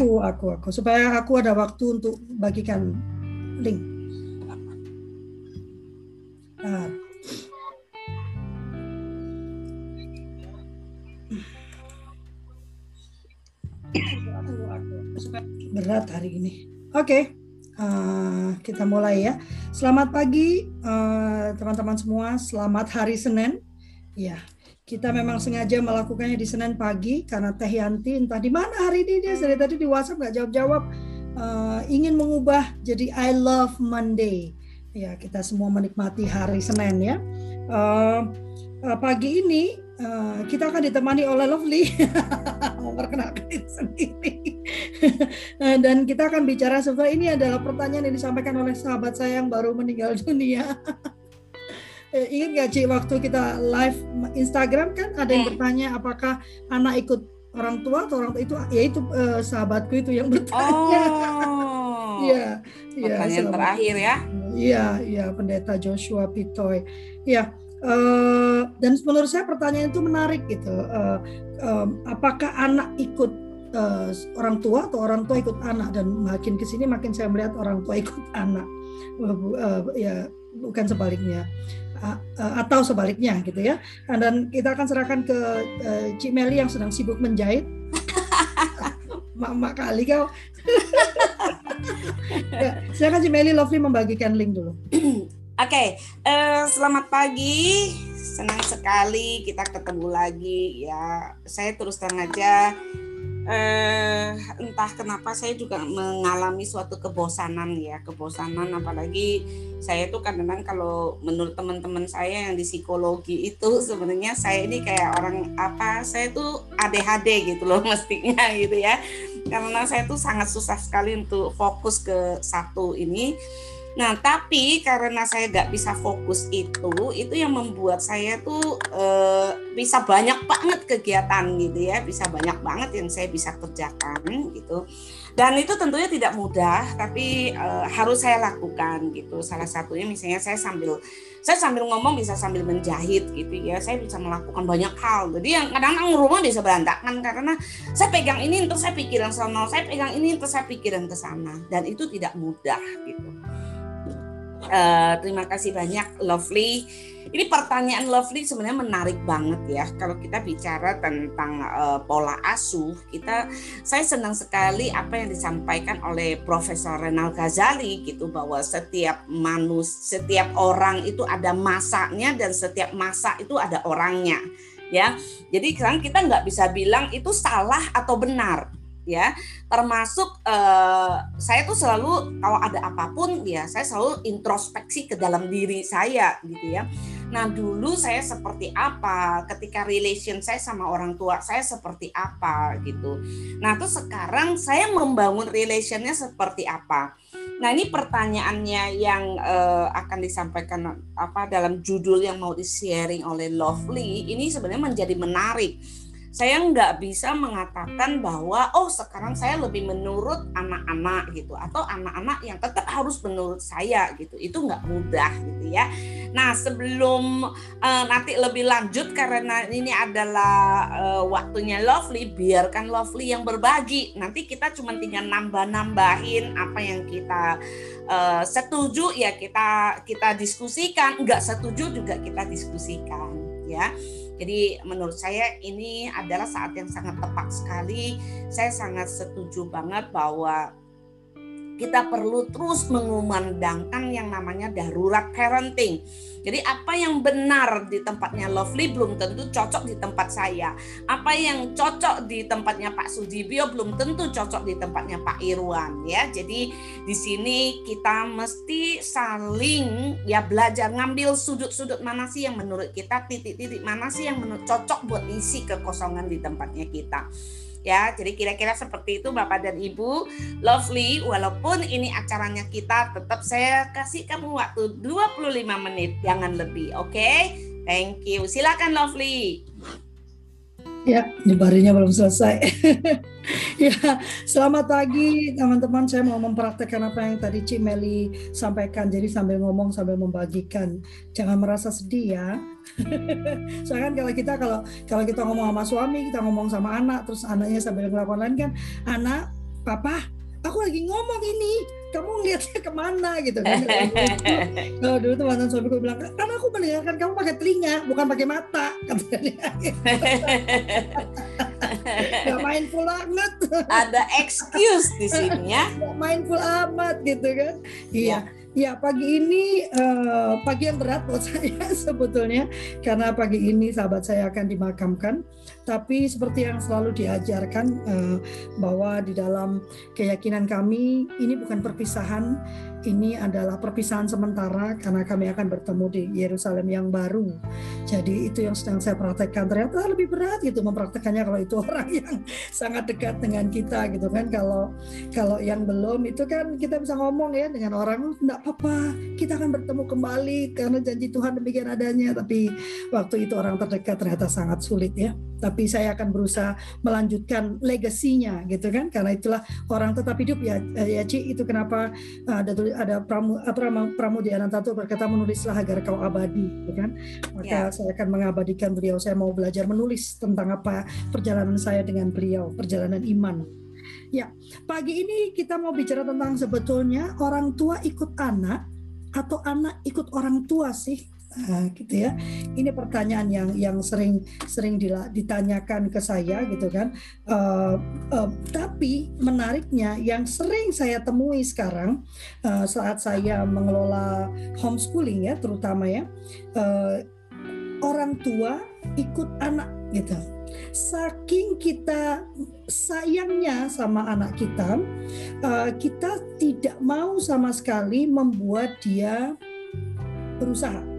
Aku, aku, aku. Supaya aku ada waktu untuk bagikan link. Nah. Berat hari ini. Oke, okay. uh, eh, kita mulai ya. Selamat pagi eh, teman-teman uh, semua. Selamat hari Senin. Ya, kita memang sengaja melakukannya di Senin pagi karena Teh Yanti entah di mana hari ini dia dari tadi di WhatsApp nggak jawab-jawab. Uh, ingin mengubah jadi I love Monday. Ya, kita semua menikmati hari Senin ya. Uh, uh, pagi ini uh, kita akan ditemani oleh Lovely memperkenalkan diri sendiri dan kita akan bicara sebenarnya ini adalah pertanyaan yang disampaikan oleh sahabat saya yang baru meninggal dunia uh, ingat gak Ci waktu kita live Instagram kan ada yang bertanya apakah anak ikut orang tua atau orang tua itu ya itu uh, sahabatku itu yang bertanya oh iya iya pertanyaan terakhir ya iya iya pendeta Joshua Pitoy iya Uh, dan menurut saya pertanyaan itu menarik gitu. Uh, um, apakah anak ikut uh, orang tua atau orang tua ikut anak? Dan makin ke sini makin saya melihat orang tua ikut anak. Uh, uh, ya bukan sebaliknya. Uh, atau sebaliknya gitu ya. Dan kita akan serahkan ke uh, Cik Meli yang sedang sibuk menjahit. Mak-mak kali kau. ya, silakan Cik Meli Lovely membagikan link dulu. Oke, okay, uh, eh, selamat pagi. Senang sekali kita ketemu lagi ya. Saya terus terang aja uh, entah kenapa saya juga mengalami suatu kebosanan ya, kebosanan apalagi saya tuh kadang-kadang kalau menurut teman-teman saya yang di psikologi itu sebenarnya saya ini kayak orang apa? Saya tuh ADHD gitu loh mestinya gitu ya. Karena saya tuh sangat susah sekali untuk fokus ke satu ini Nah, tapi karena saya nggak bisa fokus itu, itu yang membuat saya tuh e, bisa banyak banget kegiatan gitu ya, bisa banyak banget yang saya bisa kerjakan gitu. Dan itu tentunya tidak mudah, tapi e, harus saya lakukan gitu. Salah satunya misalnya saya sambil saya sambil ngomong bisa sambil menjahit gitu ya, saya bisa melakukan banyak hal. Jadi yang kadang-kadang rumah bisa berantakan karena saya pegang ini terus saya pikiran sana, saya pegang ini terus saya pikiran ke sana, dan itu tidak mudah gitu. Uh, terima kasih banyak Lovely. Ini pertanyaan Lovely sebenarnya menarik banget ya. Kalau kita bicara tentang uh, pola asuh, kita saya senang sekali apa yang disampaikan oleh Profesor Renal Ghazali gitu bahwa setiap manus, setiap orang itu ada masanya dan setiap masa itu ada orangnya ya. Jadi sekarang kita nggak bisa bilang itu salah atau benar ya termasuk uh, saya tuh selalu kalau ada apa pun ya saya selalu introspeksi ke dalam diri saya gitu ya. Nah dulu saya seperti apa? Ketika relation saya sama orang tua saya seperti apa gitu. Nah tuh sekarang saya membangun relationnya seperti apa? Nah ini pertanyaannya yang uh, akan disampaikan apa dalam judul yang mau di sharing oleh Lovely ini sebenarnya menjadi menarik saya nggak bisa mengatakan bahwa oh sekarang saya lebih menurut anak-anak gitu. Atau anak-anak yang tetap harus menurut saya gitu. Itu nggak mudah gitu ya. Nah sebelum uh, nanti lebih lanjut karena ini adalah uh, waktunya Lovely biarkan Lovely yang berbagi. Nanti kita cuma tinggal nambah-nambahin apa yang kita uh, setuju ya kita kita diskusikan. Nggak setuju juga kita diskusikan ya jadi menurut saya ini adalah saat yang sangat tepat sekali. Saya sangat setuju banget bahwa kita perlu terus mengumandangkan yang namanya darurat parenting. Jadi apa yang benar di tempatnya Lovely belum tentu cocok di tempat saya. Apa yang cocok di tempatnya Pak Sudibyo belum tentu cocok di tempatnya Pak Irwan ya. Jadi di sini kita mesti saling ya belajar ngambil sudut-sudut mana sih yang menurut kita titik-titik mana sih yang menurut cocok buat isi kekosongan di tempatnya kita ya. Jadi kira-kira seperti itu Bapak dan Ibu. Lovely, walaupun ini acaranya kita tetap saya kasih kamu waktu 25 menit, jangan lebih. Oke? Okay? Thank you. Silakan Lovely. Ya, nyebarinnya belum selesai. ya, selamat pagi teman-teman. Saya mau mempraktekkan apa yang tadi Cik Meli sampaikan. Jadi sambil ngomong sambil membagikan. Jangan merasa sedih ya. Soalnya kan kalau kita kalau kalau kita ngomong sama suami, kita ngomong sama anak, terus anaknya sambil melakukan lain kan, anak papa aku lagi ngomong ini kamu ngeliatnya ke mana? Gitu kan. Kalau dulu tuh mantan suamiku bilang karena aku mendengarkan kamu pakai telinga bukan pakai mata katanya. Gak mindful banget ada excuse di sini ya. Gak mindful amat gitu kan. Iya. Ya Ya pagi ini uh, pagi yang berat buat saya sebetulnya karena pagi ini sahabat saya akan dimakamkan. Tapi seperti yang selalu diajarkan uh, bahwa di dalam keyakinan kami ini bukan perpisahan, ini adalah perpisahan sementara karena kami akan bertemu di Yerusalem yang baru. Jadi itu yang sedang saya praktekkan. Ternyata lebih berat gitu mempraktekannya kalau itu orang yang sangat dekat dengan kita gitu kan. Kalau kalau yang belum itu kan kita bisa ngomong ya dengan orang enggak apa-apa, kita akan bertemu kembali karena janji Tuhan demikian adanya. Tapi waktu itu orang terdekat ternyata sangat sulit ya. Tapi saya akan berusaha melanjutkan legasinya gitu kan karena itulah orang tetap hidup ya ya Ci itu kenapa ada ada pramu, pramu, Pramudia Anantatur berkata menulislah agar kau abadi, ya kan? Maka yeah. saya akan mengabadikan beliau. Saya mau belajar menulis tentang apa perjalanan saya dengan beliau, perjalanan iman. Ya, pagi ini kita mau bicara tentang sebetulnya orang tua ikut anak atau anak ikut orang tua sih Nah, gitu ya. Ini pertanyaan yang yang sering sering ditanyakan ke saya gitu kan. Uh, uh, tapi menariknya yang sering saya temui sekarang uh, saat saya mengelola homeschooling ya, terutama ya, uh, orang tua ikut anak gitu. Saking kita sayangnya sama anak kita, uh, kita tidak mau sama sekali membuat dia berusaha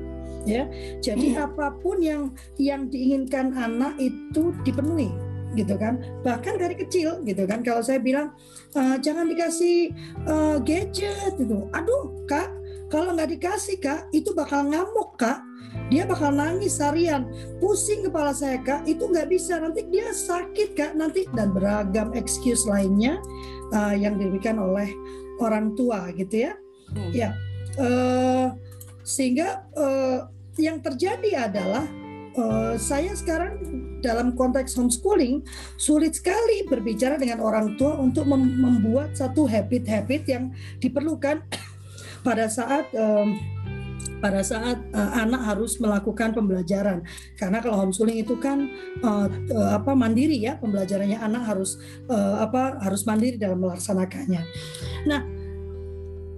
ya. Jadi hmm. apa pun yang yang diinginkan anak itu dipenuhi gitu kan. Bahkan dari kecil gitu kan. Kalau saya bilang e, jangan dikasih uh, gadget gitu. Aduh kak kalau nggak dikasih kak itu bakal ngamuk kak. Dia bakal nangis harian pusing kepala saya kak. Itu nggak bisa. Nanti dia sakit kak. Nanti dan beragam excuse lainnya uh, yang diberikan oleh orang tua gitu ya. Hmm. ya uh, sehingga uh, yang terjadi adalah uh, saya sekarang dalam konteks homeschooling sulit sekali berbicara dengan orang tua untuk mem membuat satu habit-habit yang diperlukan pada saat um, pada saat uh, anak harus melakukan pembelajaran karena kalau homeschooling itu kan uh, uh, apa mandiri ya pembelajarannya anak harus uh, apa harus mandiri dalam melaksanakannya. Nah,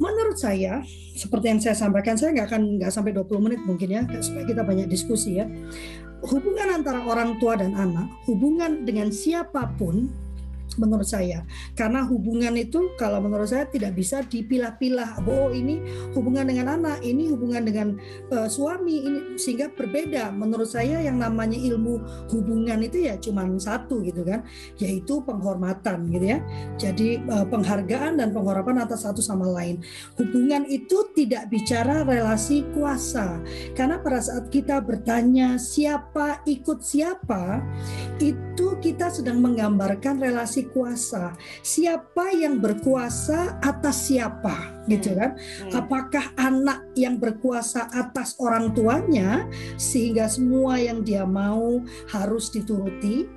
menurut saya seperti yang saya sampaikan saya nggak akan nggak sampai 20 menit mungkin ya supaya kita banyak diskusi ya. Hubungan antara orang tua dan anak hubungan dengan siapa pun menurut saya. Karena hubungan itu kalau menurut saya tidak bisa dipilah-pilah. Oh ini hubungan dengan anak ini hubungan dengan uh, suami ini sehingga berbeda. Menurut saya yang namanya ilmu hubungan itu ya cuma satu gitu kan yaitu penghormatan gitu ya. Jadi uh, penghargaan dan penghormatan atas satu sama lain. Hubungan itu tidak bicara relasi kuasa. Karena pada saat kita bertanya siapa ikut siapa itu kita sedang menggambarkan relasi kuasa. Siapa yang berkuasa atas siapa, gitu hmm. kan? Hmm. Apakah anak yang berkuasa atas orang tuanya sehingga semua yang dia mau harus dituruti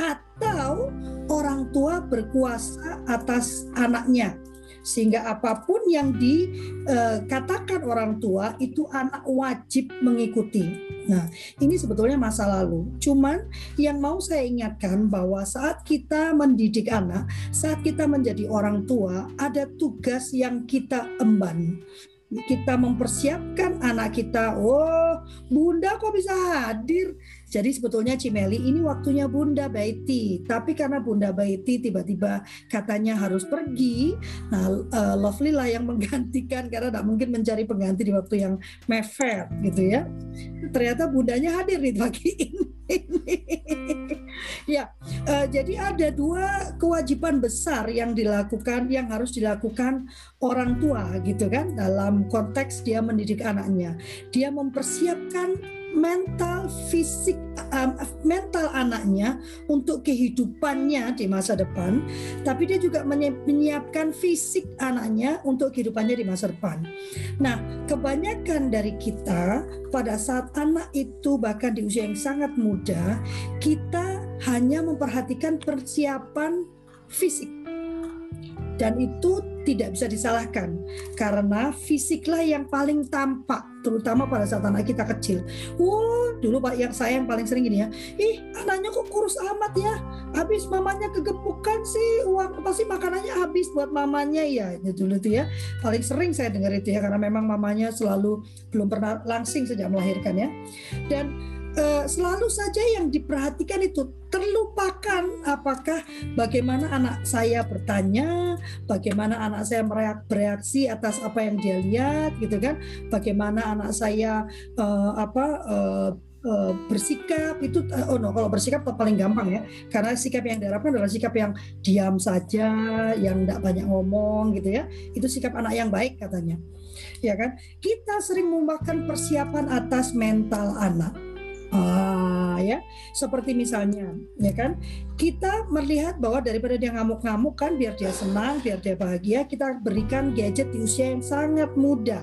atau orang tua berkuasa atas anaknya sehingga apa pun yang dikatakan orang tua itu anak wajib mengikuti. Nah, ini sebetulnya masa lalu. Cuman yang mau saya ingatkan bahwa saat kita mendidik anak, saat kita menjadi orang tua, ada tugas yang kita emban kita mempersiapkan anak kita, oh bunda kok bisa hadir? Jadi sebetulnya Cimeli ini waktunya Bunda Baiti, tapi karena Bunda Baiti tiba-tiba katanya harus pergi, nah uh, Lovely lah yang menggantikan karena tidak mungkin mencari pengganti di waktu yang mepet gitu ya. Ternyata bundanya hadir di pagi ini. ya, uh, jadi ada dua kewajiban besar yang dilakukan, yang harus dilakukan orang tua gitu kan dalam konteks dia mendidik anaknya. Dia mempersiapkan mental fisik um, mental anaknya untuk kehidupannya di masa depan tapi dia juga menyiapkan fisik anaknya untuk kehidupannya di masa depan. Nah kebanyakan dari kita pada saat anak itu bahkan di usia yang sangat muda kita hanya memperhatikan persiapan fisik dan itu tidak bisa disalahkan karena fisiklah yang paling tampak terutama pada saat anak kita kecil. Wah, dulu Pak yang saya yang paling sering gini ya. Ih, anaknya kok kurus amat ya. Habis mamanya kegemukan sih, uang pasti makanannya habis buat mamanya ya. Itu dulu tuh ya. Paling sering saya dengar itu ya karena memang mamanya selalu belum pernah langsing sejak melahirkan ya. Dan uh, selalu saja yang diperhatikan itu terlupakan apakah bagaimana anak saya bertanya, bagaimana anak saya bereaksi atas apa yang dia lihat gitu kan, bagaimana anak saya uh, apa uh, uh, bersikap itu oh no kalau bersikap paling gampang ya. Karena sikap yang diharapkan adalah sikap yang diam saja yang tidak banyak ngomong gitu ya. Itu sikap anak yang baik katanya. Ya kan? Kita sering memakan persiapan atas mental anak Ah, ya, seperti misalnya, ya kan, kita melihat bahwa daripada dia ngamuk-ngamuk kan, biar dia senang, biar dia bahagia, kita berikan gadget di usia yang sangat muda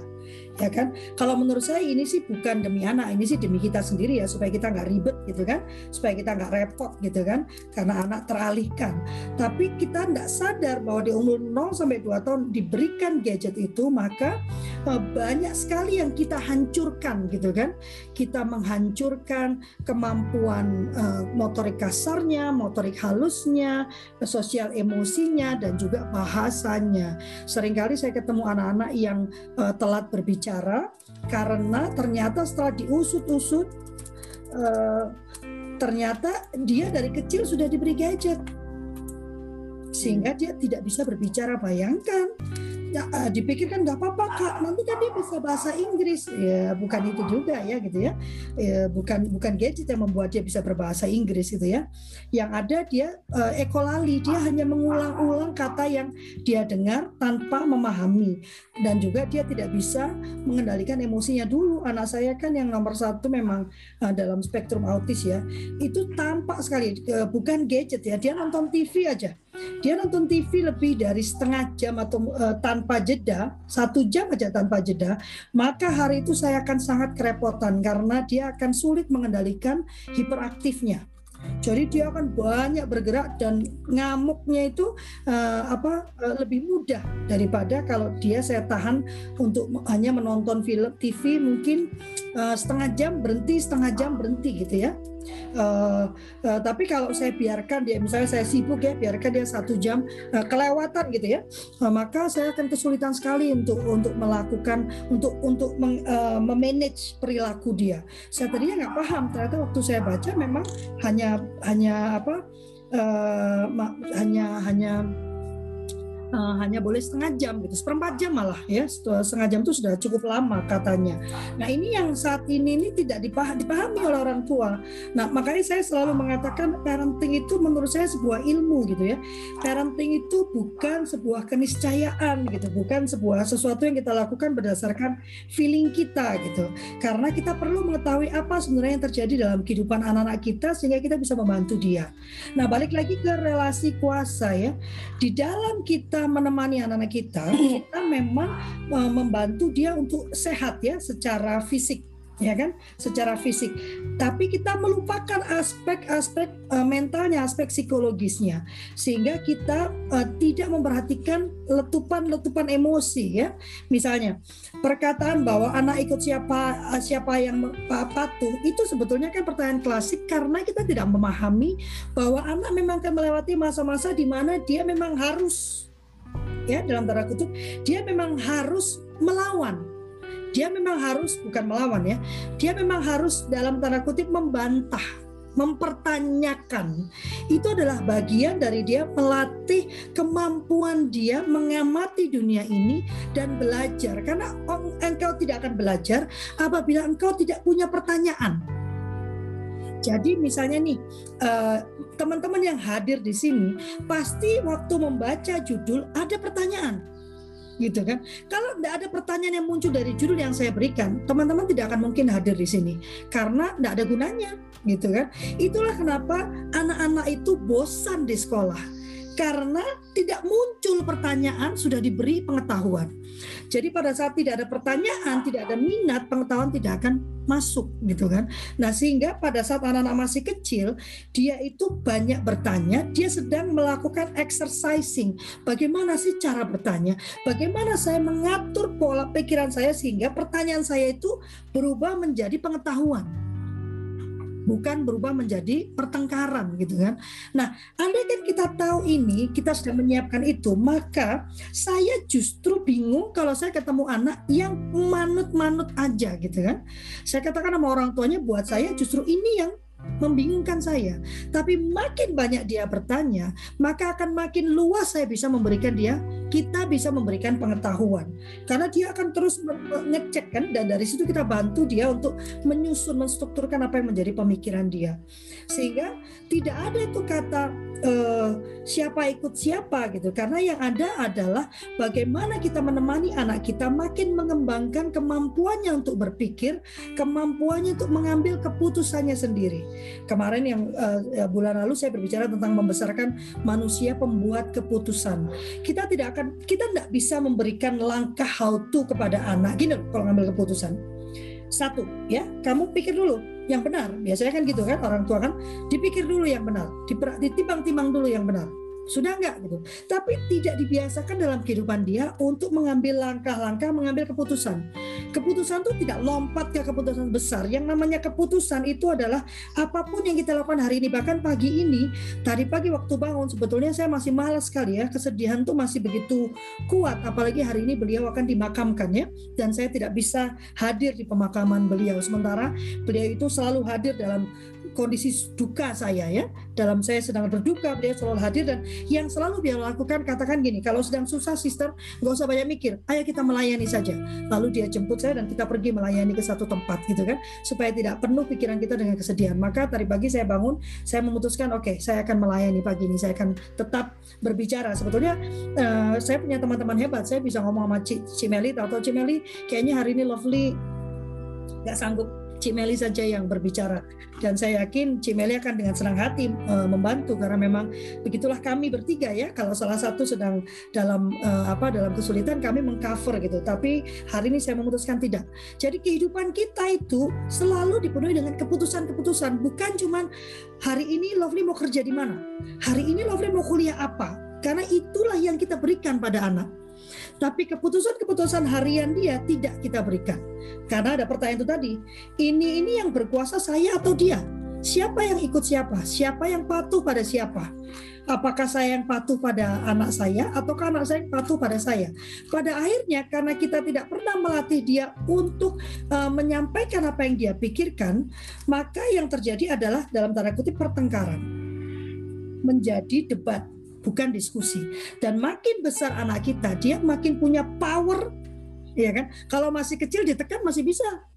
ya kan? Kalau menurut saya ini sih bukan demi anak ini sih demi kita sendiri ya supaya kita nggak ribet gitu kan? Supaya kita nggak repot gitu kan? Karena anak teralihkan. Tapi kita tidak sadar bahwa di umur 0 sampai 2 tahun diberikan gadget itu maka eh, banyak sekali yang kita hancurkan gitu kan kita menghancurkan kemampuan uh, motorik kasarnya motorik halusnya sosial emosinya dan juga bahasanya. Seringkali saya ketemu anak-anak yang uh, telat berbicara bicara karena ternyata setelah diusut-usut uh, ternyata dia dari kecil sudah diberi gadget. Sehingga dia tidak bisa berbicara bayangkan ya, uh, dipikirkan nggak apa-apa kak. Nanti kan dia bisa bahasa Inggris. Ya bukan itu juga ya gitu ya. ya bukan bukan gadget yang membuat dia bisa berbahasa Inggris gitu ya. Yang ada dia uh, ekolali. Dia hanya mengulang-ulang kata yang dia dengar tanpa memahami. Dan juga dia tidak bisa mengendalikan emosinya. Dulu anak saya kan yang nomor satu memang uh, dalam spektrum autis ya. Itu tampak sekali. Uh, bukan gadget ya. Dia nonton TV aja dia nonton TV lebih dari setengah jam atau uh, tanpa jeda, satu jam aja tanpa jeda, maka hari itu saya akan sangat kerepotan karena dia akan sulit mengendalikan hiperaktifnya. Jadi dia akan banyak bergerak dan ngamuknya itu uh, apa uh, lebih mudah daripada kalau dia saya tahan untuk hanya menonton film TV mungkin uh, setengah jam berhenti setengah jam berhenti gitu ya. Uh, uh, tapi kalau saya biarkan dia, misalnya saya sibuk ya, biarkan dia satu jam uh, kelewatan gitu ya, uh, maka saya akan kesulitan sekali untuk untuk melakukan untuk untuk meng, uh, memanage perilaku dia. Saya tadinya nggak paham, ternyata waktu saya baca memang hanya hanya apa uh, hanya hanya uh, hanya boleh setengah jam gitu, seperempat jam malah ya, setengah jam itu sudah cukup lama katanya. Nah ini yang saat ini ini tidak dipahami, dipahami oleh orang tua. Nah makanya saya selalu mengatakan parenting itu menurut saya sebuah ilmu gitu ya. Parenting itu bukan sebuah keniscayaan gitu, bukan sebuah sesuatu yang kita lakukan berdasarkan feeling kita gitu. Karena kita perlu mengetahui apa sebenarnya yang terjadi dalam kehidupan anak-anak kita sehingga kita bisa membantu dia. Nah balik lagi ke relasi kuasa ya, di dalam kita kita menemani anak-anak kita, kita memang uh, membantu dia untuk sehat ya secara fisik ya kan? Secara fisik. Tapi kita melupakan aspek-aspek uh, mentalnya aspek psikologisnya. Sehingga kita uh, tidak memperhatikan letupan-letupan emosi ya. Misalnya perkataan bahwa anak ikut siapa siapa yang patuh itu sebetulnya kan pertanyaan klasik karena kita tidak memahami bahwa anak memang akan melewati masa-masa di mana dia memang harus ya dalam tanda kutip dia memang harus melawan. Dia memang harus bukan melawan ya dia memang harus dalam tanda kutip membantah mempertanyakan. Itu adalah bagian dari dia melatih kemampuan dia mengamati dunia ini dan belajar. Karena engkau tidak akan belajar apabila engkau tidak punya pertanyaan. Jadi misalnya nih uh, teman-teman yang hadir di sini pasti waktu membaca judul ada pertanyaan gitu kan. Kalau tidak ada pertanyaan yang muncul dari judul yang saya berikan, teman-teman tidak akan mungkin hadir di sini karena tidak ada gunanya, gitu kan. Itulah kenapa anak-anak itu bosan di sekolah Karena tidak muncul pertanyaan sudah diberi pengetahuan. Jadi pada saat tidak ada pertanyaan, tidak ada minat, pengetahuan tidak akan masuk gitu kan. Nah, sehingga pada saat anak-anak masih kecil, dia itu banyak bertanya, dia sedang melakukan exercising. Bagaimana sih cara bertanya? Bagaimana saya mengatur pola pikiran saya sehingga pertanyaan saya itu berubah menjadi pengetahuan bukan berubah menjadi pertengkaran gitu kan. Nah, andai kan kita tahu ini, kita sudah menyiapkan itu, maka saya justru bingung kalau saya ketemu anak yang manut-manut aja gitu kan. Saya katakan sama orang tuanya buat saya justru ini yang membingungkan saya. Tapi makin banyak dia bertanya, maka akan makin luas saya bisa memberikan dia, kita bisa memberikan pengetahuan. Karena dia akan terus ngecek kan dan dari situ kita bantu dia untuk menyusun, menstrukturkan apa yang menjadi pemikiran dia. Sehingga tidak ada itu kata uh, siapa ikut siapa gitu. Karena yang ada adalah bagaimana kita menemani anak kita makin mengembangkan kemampuannya untuk berpikir, kemampuannya untuk mengambil keputusannya sendiri. Kemarin yang uh, bulan lalu saya berbicara tentang membesarkan manusia pembuat keputusan. Kita tidak akan kita tidak bisa memberikan langkah how to kepada anak gini kalau ngambil keputusan. Satu, ya, kamu pikir dulu yang benar. Biasanya kan gitu kan orang tua kan dipikir dulu yang benar, ditimbang-timbang dulu yang benar sudah enggak gitu. Tapi tidak dibiasakan dalam kehidupan dia untuk mengambil langkah-langkah, mengambil keputusan. Keputusan itu tidak lompat ke keputusan besar. Yang namanya keputusan itu adalah apa pun yang kita lakukan hari ini. Bahkan pagi ini, tadi pagi waktu bangun sebetulnya saya masih malas sekali ya. Kesedihan tuh masih begitu kuat. Apalagi hari ini beliau akan dimakamkan ya. Dan saya tidak bisa hadir di pemakaman beliau. Sementara beliau itu selalu hadir dalam kondisi duka saya ya. Dalam saya sedang berduka beliau selalu hadir dan yang selalu dia lakukan katakan gini kalau sedang susah sister nggak usah banyak mikir. Ayo kita melayani saja. Lalu dia jemput saya dan kita pergi melayani ke satu tempat gitu kan supaya tidak penuh pikiran kita dengan kesedihan. Maka tadi pagi saya bangun saya memutuskan oke okay, saya akan melayani pagi ini. Saya akan tetap berbicara. Sebetulnya uh, saya punya teman-teman hebat. Saya bisa ngomong sama Cimeli. Atau Cimeli kayaknya hari ini Lovely nggak sanggup Cik Meli saja yang berbicara. Dan saya yakin Cik Meli akan dengan senang hati uh, membantu karena memang begitulah kami bertiga ya. Kalau salah satu sedang dalam uh, apa dalam kesulitan kami mengcover gitu. Tapi hari ini saya memutuskan tidak. Jadi kehidupan kita itu selalu dipenuhi dengan keputusan-keputusan. Bukan cuman hari ini Lovely mau kerja di mana? Hari ini Lovely mau kuliah apa? Karena itulah yang kita berikan pada anak tapi keputusan-keputusan harian dia tidak kita berikan. Karena ada pertanyaan itu tadi, ini ini yang berkuasa saya atau dia? Siapa yang ikut siapa? Siapa yang patuh pada siapa? Apakah saya yang patuh pada anak saya atau anak saya yang patuh pada saya? Pada akhirnya karena kita tidak pernah melatih dia untuk uh, menyampaikan apa yang dia pikirkan, maka yang terjadi adalah dalam tanda kutip pertengkaran. Menjadi debat bukan diskusi. Dan makin besar anak kita, dia makin punya power, ya kan? Kalau masih kecil ditekan masih bisa.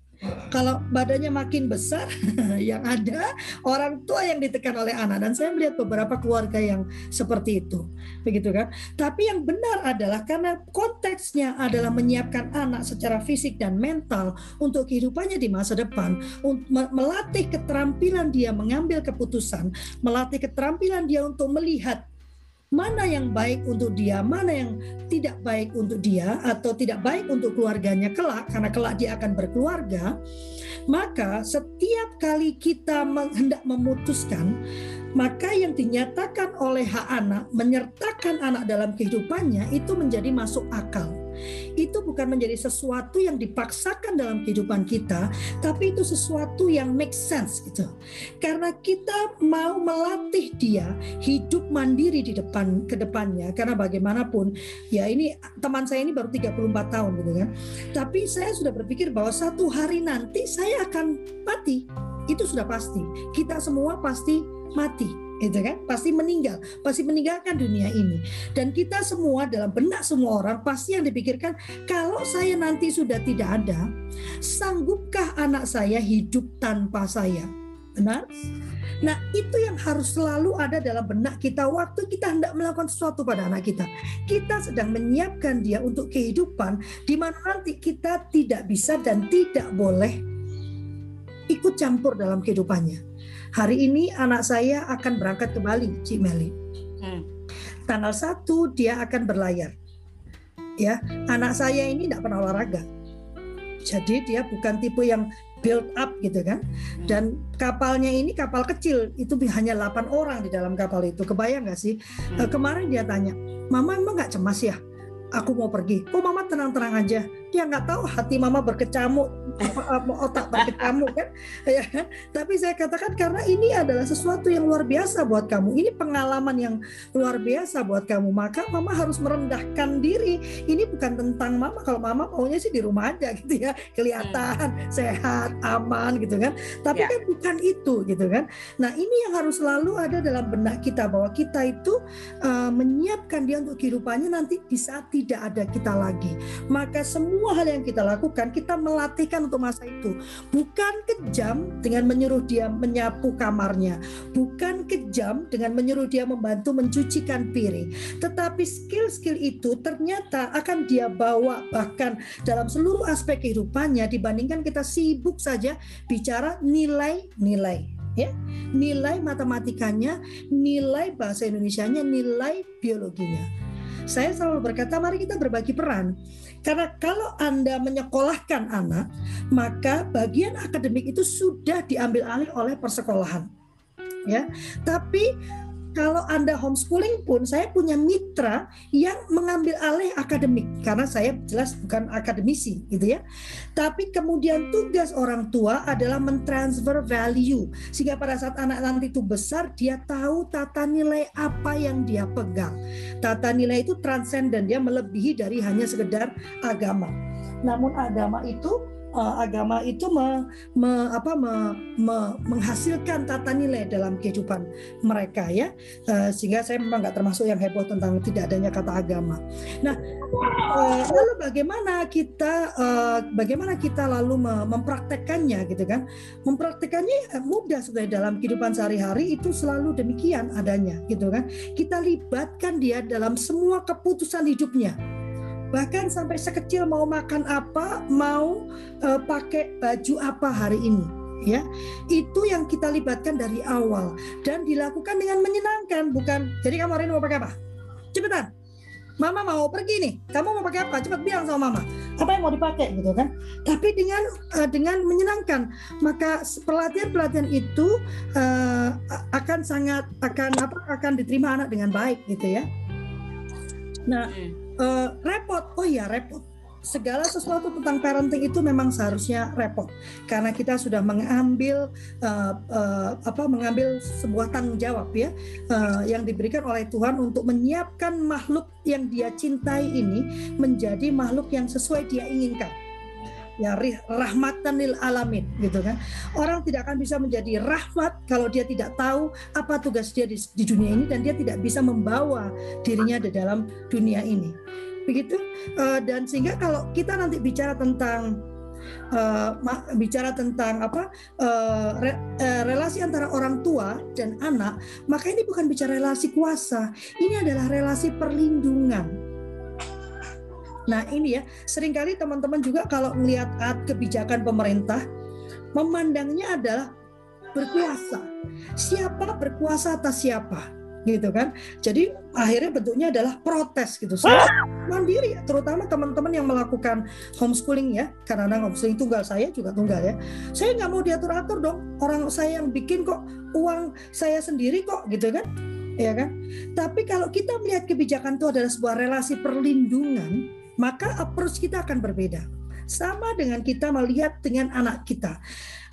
Kalau badannya makin besar, yang ada orang tua yang ditekan oleh anak dan saya melihat beberapa keluarga yang seperti itu, begitu kan? Tapi yang benar adalah karena konteksnya adalah menyiapkan anak secara fisik dan mental untuk kehidupannya di masa depan, melatih keterampilan dia mengambil keputusan, melatih keterampilan dia untuk melihat mana yang baik untuk dia, mana yang tidak baik untuk dia atau tidak baik untuk keluarganya kelak karena kelak dia akan berkeluarga, maka setiap kali kita hendak memutuskan maka yang dinyatakan oleh hak anak menyertakan anak dalam kehidupannya itu menjadi masuk akal itu bukan menjadi sesuatu yang dipaksakan dalam kehidupan kita, tapi itu sesuatu yang make sense gitu. Karena kita mau melatih dia hidup mandiri di depan ke depannya karena bagaimanapun ya ini teman saya ini baru 34 tahun gitu kan. Tapi saya sudah berpikir bahwa satu hari nanti saya akan mati. Itu sudah pasti. Kita semua pasti mati gitu kan pasti meninggal pasti meninggalkan dunia ini dan kita semua dalam benak semua orang pasti yang dipikirkan kalau saya nanti sudah tidak ada sanggupkah anak saya hidup tanpa saya benar Nah, itu yang harus selalu ada dalam benak kita waktu kita hendak melakukan sesuatu pada anak kita. Kita sedang menyiapkan dia untuk kehidupan di mana nanti kita tidak bisa dan tidak boleh ikut campur dalam kehidupannya. Hari ini anak saya akan berangkat ke Bali, Cik Meli. Hmm. tanggal satu dia akan berlayar. Ya, anak saya ini tidak pernah olahraga. Jadi dia bukan tipe yang build up gitu kan. Dan kapalnya ini kapal kecil, itu hanya 8 orang di dalam kapal itu. Kebayang nggak sih? Hmm. Kemarin dia tanya, "Mama emang nggak cemas ya?" Aku mau pergi. Kok mama tenang-tenang aja? dia nggak tahu hati mama berkecamuk otak berkecamuk kan? Ya kan? Tapi saya katakan karena ini adalah sesuatu yang luar biasa buat kamu. Ini pengalaman yang luar biasa buat kamu. Maka mama harus merendahkan diri. Ini bukan tentang mama. Kalau mama maunya sih di rumah aja gitu ya. Kelihatan hmm. sehat aman gitu kan. Tapi ya. kan bukan itu gitu kan. Nah ini yang harus selalu ada dalam benak kita bahwa kita itu uh, menyiapkan dia untuk kehidupannya nanti di saat tidak ada kita lagi. Maka semua hal yang kita lakukan kita melatihkan untuk masa itu. Bukan kejam dengan menyuruh dia menyapu kamarnya. Bukan kejam dengan menyuruh dia membantu mencucikan piring. Tetapi skill-skill itu ternyata akan dia bawa bahkan dalam seluruh aspek kehidupannya dibandingkan kita sibuk saja bicara nilai-nilai ya. Nilai matematikanya nilai bahasa Indonesianya nilai biologinya. Saya selalu berkata mari kita berbagi peran karena kalau Anda menyekolahkan anak, maka bagian akademik itu sudah diambil alih oleh persekolahan. Ya. Tapi kalau Anda homeschooling pun saya punya mitra yang mengambil alih akademik karena saya jelas bukan akademisi gitu ya. Tapi kemudian tugas orang tua adalah mentransfer value sehingga pada saat anak nanti itu besar dia tahu tata nilai apa yang dia pegang. Tata nilai itu transenden dia melebihi dari hanya sekedar agama. Namun agama itu uh, agama itu me, me, apa, me, me, menghasilkan tata nilai dalam kehidupan mereka ya uh, sehingga saya memang nggak termasuk yang heboh tentang tidak adanya kata agama. Nah uh, lalu bagaimana kita uh, bagaimana kita lalu mempraktekkannya gitu kan? Mempraktekannya mudah sebenarnya dalam kehidupan sehari-hari itu selalu demikian adanya gitu kan? Kita libatkan dia dalam semua keputusan hidupnya bahkan sampai sekecil mau makan apa, mau uh, pakai baju apa hari ini ya. Itu yang kita libatkan dari awal dan dilakukan dengan menyenangkan bukan? Jadi kamu hari ini mau pakai apa? Cepetan. Mama mau pergi nih. Kamu mau pakai apa? Cepat bilang sama mama. Apa yang mau dipakai gitu kan? Tapi dengan uh, dengan menyenangkan. Maka pelatihan pelatihan itu uh, akan sangat akan apa akan diterima anak dengan baik gitu ya. Nah hmm uh, repot. Oh ya repot. Segala sesuatu tentang parenting itu memang seharusnya repot. Karena kita sudah mengambil uh, uh, apa mengambil sebuah tanggung jawab ya uh, yang diberikan oleh Tuhan untuk menyiapkan makhluk yang dia cintai ini menjadi makhluk yang sesuai dia inginkan ya rahmatan lil alamin gitu kan. Orang tidak akan bisa menjadi rahmat kalau dia tidak tahu apa tugas dia di, di dunia ini dan dia tidak bisa membawa dirinya di dalam dunia ini. Begitu? Uh, dan sehingga kalau kita nanti bicara tentang uh, bicara tentang apa uh, re, uh, relasi antara orang tua dan anak maka ini bukan bicara relasi kuasa. Ini adalah relasi perlindungan Nah ini ya, sering kali teman-teman juga kalau melihat kebijakan pemerintah, memandangnya adalah berkuasa. Siapa berkuasa atas siapa? gitu kan. Jadi akhirnya bentuknya adalah protes gitu. Saya mandiri, terutama teman-teman yang melakukan homeschooling ya, karena homeschooling tunggal saya juga tunggal ya. Saya nggak mau diatur-atur dong. Orang saya yang bikin kok uang saya sendiri kok gitu kan, ya kan. Tapi kalau kita melihat kebijakan itu adalah sebuah relasi perlindungan, maka approach kita akan berbeda. Sama dengan kita melihat dengan anak kita.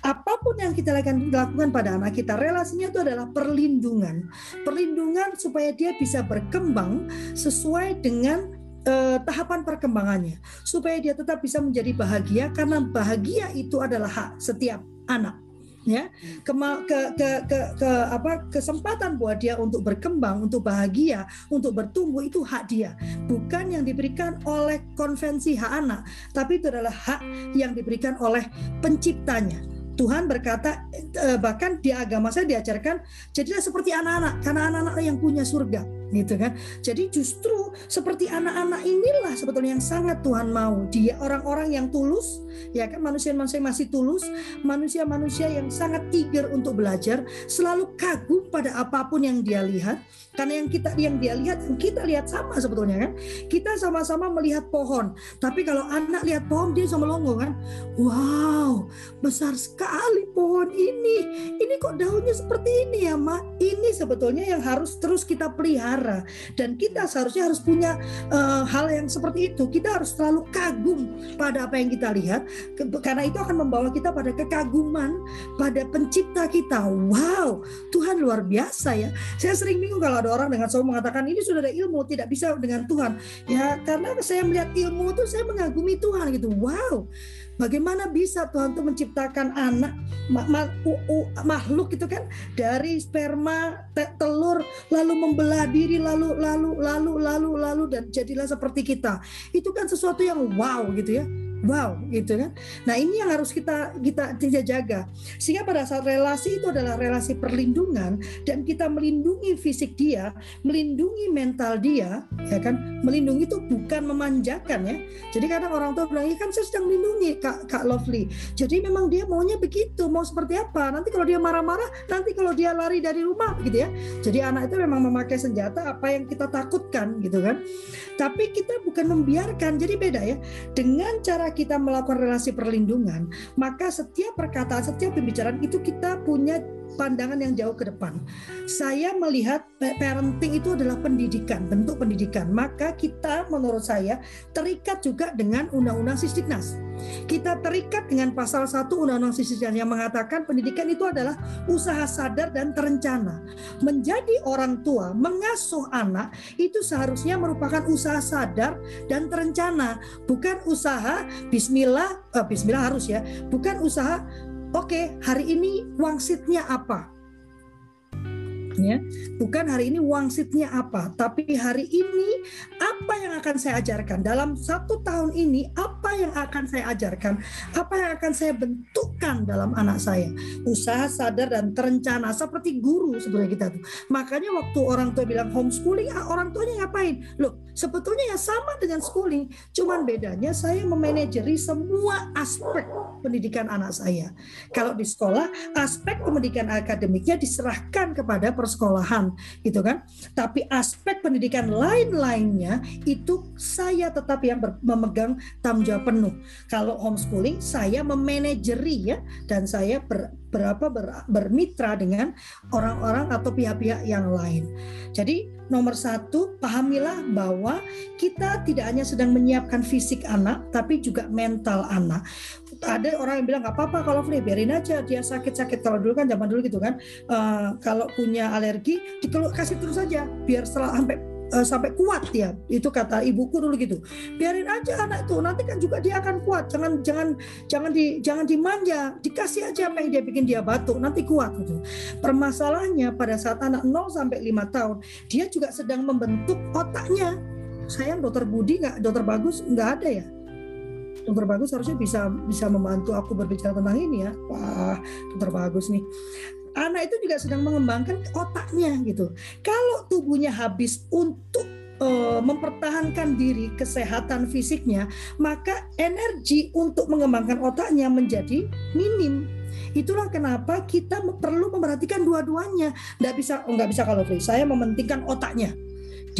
Apa pun yang kita lakukan pada anak kita, relasinya itu adalah perlindungan. Perlindungan supaya dia bisa berkembang sesuai dengan uh, tahapan perkembangannya. Supaya dia tetap bisa menjadi bahagia karena bahagia itu adalah hak setiap anak ya. Ke, ke, ke, ke, ke apa kesempatan buat dia untuk berkembang untuk bahagia untuk bertumbuh itu hak dia. Bukan yang diberikan oleh konvensi hak anak tapi itu adalah hak yang diberikan oleh penciptanya. Tuhan berkata eh, bahkan di agama saya diajarkan jadilah seperti anak-anak karena anak-anak yang punya surga gitu kan. Jadi justru seperti anak-anak inilah sebetulnya yang sangat Tuhan mau. Dia orang-orang yang tulus, ya kan manusia-manusia masih tulus, manusia-manusia yang sangat eager untuk belajar, selalu kagum pada apa pun yang dia lihat. Karena yang kita yang dia lihat, yang kita lihat sama sebetulnya kan. Kita sama-sama melihat pohon, tapi kalau anak lihat pohon dia sama melongo kan. Wow, besar sekali pohon ini. Ini kok daunnya seperti ini ya, Mak? Ini sebetulnya yang harus terus kita pelihara dan kita seharusnya harus punya uh, hal yang seperti itu. Kita harus selalu kagum pada apa yang kita lihat karena itu akan membawa kita pada kekaguman pada pencipta kita. Wow, Tuhan luar biasa ya. Saya sering bingung kalau ada orang dengan selalu mengatakan ini sudah ada ilmu tidak bisa dengan Tuhan. Ya karena saya melihat ilmu itu saya mengagumi Tuhan gitu. Wow. Bagaimana bisa Tuhan tuh menciptakan anak ma ma makhluk itu kan dari sperma telur lalu membelah diri lalu lalu lalu lalu lalu dan jadilah seperti kita. Itu kan sesuatu yang wow gitu ya wow gitu kan? Nah ini yang harus kita kita tidak jaga. Sehingga pada saat relasi itu adalah relasi perlindungan dan kita melindungi fisik dia melindungi mental dia ya kan? Melindungi itu bukan memanjakan ya. Jadi kadang orang tua bilang ya kan saya sedang melindungi kak kak Lovely. Jadi memang dia maunya begitu mau seperti apa? Nanti kalau dia marah-marah nanti kalau dia lari dari rumah gitu ya. Jadi anak itu memang memakai senjata apa yang kita takutkan gitu kan? Tapi kita bukan membiarkan. Jadi beda ya. Dengan cara kita melakukan relasi perlindungan, maka setiap perkataan, setiap pembicaraan itu kita punya pandangan yang jauh ke depan. Saya melihat parenting itu adalah pendidikan, bentuk pendidikan. Maka kita menurut saya terikat juga dengan Undang-Undang Sisdiknas. Kita terikat dengan pasal 1 Undang-Undang Sisdiknas yang mengatakan pendidikan itu adalah usaha sadar dan terencana. Menjadi orang tua, mengasuh anak itu seharusnya merupakan usaha sadar dan terencana, bukan usaha bismillah, eh, bismillah harus ya, bukan usaha oke okay, hari ini wangsitnya apa bukan hari ini wangsitnya apa tapi hari ini apa yang akan saya ajarkan? Dalam satu tahun ini apa yang akan saya ajarkan? Apa yang akan saya bentukkan dalam anak saya? Usaha sadar dan terencana seperti guru sebenarnya kita tuh. Makanya waktu orang tua bilang homeschooling ah, orang tuanya ngapain? Loh sebetulnya ya sama dengan schooling cuman bedanya saya memanajeri semua aspek pendidikan anak saya. Kalau di sekolah aspek pendidikan akademiknya diserahkan kepada persekolahan gitu kan. Tapi aspek pendidikan lain-lainnya itu saya tetap yang ber, memegang tanggung jawab penuh. Kalau homeschooling saya memanajeri ya dan saya ber, berapa ber, bermitra dengan orang-orang atau pihak-pihak yang lain. Jadi nomor satu pahamilah bahwa kita tidak hanya sedang menyiapkan fisik anak tapi juga mental anak ada orang yang bilang nggak apa-apa kalau Fli biarin aja dia sakit-sakit. Kalau dulu kan zaman dulu gitu kan uh, kalau punya alergi dikeluh kasih terus saja biar setelah sampai uh, sampai kuat ya itu kata ibuku dulu gitu. Biarin aja anak itu nanti kan juga dia akan kuat. Jangan jangan jangan di jangan dimanja dikasih aja apa yang dia bikin dia batuk nanti kuat gitu. Permasalahannya pada saat anak 0 sampai 5 tahun dia juga sedang membentuk otaknya. Sayang dokter Budi nggak dokter bagus nggak ada ya dokter bagus harusnya bisa bisa membantu aku berbicara tentang ini ya. Wah dokter bagus nih. Anak itu juga sedang mengembangkan otaknya gitu. Kalau tubuhnya habis untuk uh, mempertahankan diri kesehatan fisiknya maka energi untuk mengembangkan otaknya menjadi minim. Itulah kenapa kita perlu memperhatikan dua-duanya. Nggak bisa, nggak bisa kalau free. Saya mementingkan otaknya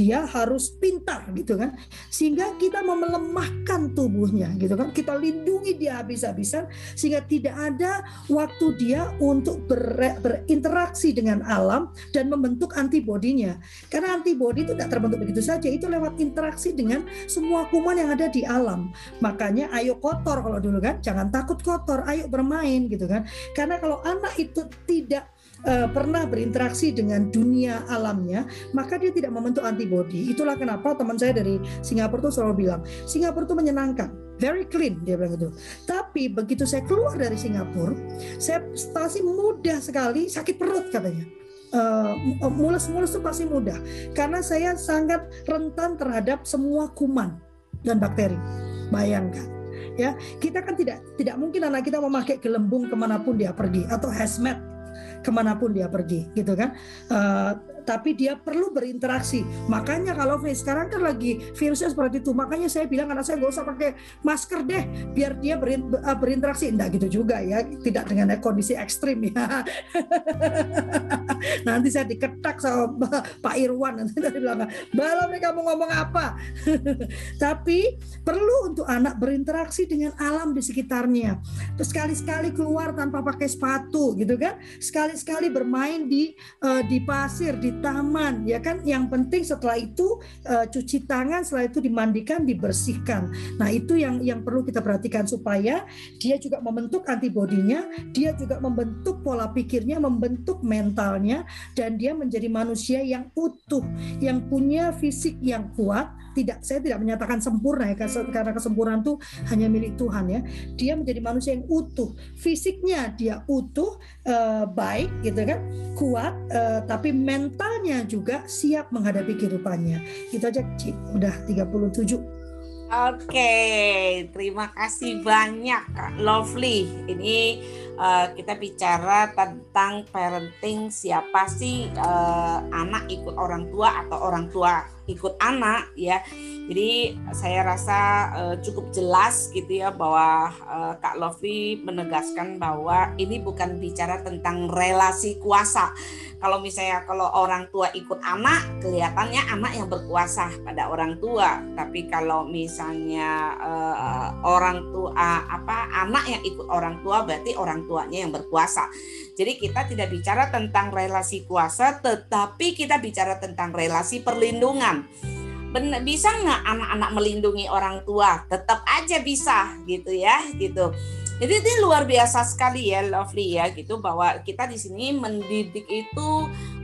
dia harus pintar gitu kan? Sehingga kita memelemahkan tubuhnya gitu kan? Kita lindungi dia habis-habisan sehingga tidak ada waktu dia untuk ber, berinteraksi dengan alam dan membentuk antibodinya. Karena antibodi itu tidak terbentuk begitu saja itu lewat interaksi dengan semua kuman yang ada di alam. Makanya ayo kotor kalau dulu kan jangan takut kotor ayo bermain gitu kan? Karena kalau anak itu tidak uh, pernah berinteraksi dengan dunia alamnya, maka dia tidak membentuk antibodi. Itulah kenapa teman saya dari Singapura tuh selalu bilang, Singapura tuh menyenangkan, very clean dia bilang itu. Tapi begitu saya keluar dari Singapura, saya pasti mudah sekali sakit perut katanya. Uh, mulus-mulus itu pasti mudah karena saya sangat rentan terhadap semua kuman dan bakteri. Bayangkan ya kita kan tidak tidak mungkin anak kita memakai gelembung ke mana pun dia pergi atau hazmat ke mana pun dia pergi gitu kan. Uh, tapi dia perlu berinteraksi. Makanya kalau sekarang kan lagi virusnya seperti itu, makanya saya bilang anak saya nggak usah pakai masker deh, biar dia eh, berinteraksi. Enggak gitu juga ya, tidak dengan kondisi ekstrim ya. nanti saya diketak sama Pak Irwan nanti dari belakang. Balap mereka mau ngomong apa? tapi perlu untuk anak berinteraksi dengan alam di sekitarnya. Terus sekali-sekali keluar tanpa pakai sepatu gitu kan. Sekali-sekali bermain di uh, di pasir, di taman ya kan. Yang penting setelah itu uh, cuci tangan, setelah itu dimandikan, dibersihkan. Nah, itu yang yang perlu kita perhatikan supaya dia juga membentuk antibodinya, dia juga membentuk pola pikirnya, membentuk mentalnya dan dia menjadi manusia yang utuh, yang punya fisik yang kuat, tidak saya tidak menyatakan sempurna ya karena kesempurnaan itu hanya milik Tuhan ya. Dia menjadi manusia yang utuh. Fisiknya dia utuh eh, baik gitu kan kuat eh, tapi mentalnya juga siap menghadapi kehidupannya. Itu aja Cik udah 37 Oke, terima kasih banyak Kak Lovely. Ini uh, kita bicara tentang parenting siapa sih uh, anak ikut orang tua atau orang tua ikut anak ya. Jadi saya rasa uh, cukup jelas gitu ya bahwa uh, Kak Lofi menegaskan bahwa ini bukan bicara tentang relasi kuasa. Kalau misalnya kalau orang tua ikut anak, kelihatannya anak yang berkuasa pada orang tua. Tapi kalau misalnya uh, orang tua apa anak yang ikut orang tua berarti orang tuanya yang berkuasa. Jadi kita tidak bicara tentang relasi kuasa, tetapi kita bicara tentang relasi perlindungan benar bisa nggak anak-anak melindungi orang tua tetap aja bisa gitu ya gitu jadi ini luar biasa sekali ya Lovely ya gitu. Bahwa kita di sini mendidik itu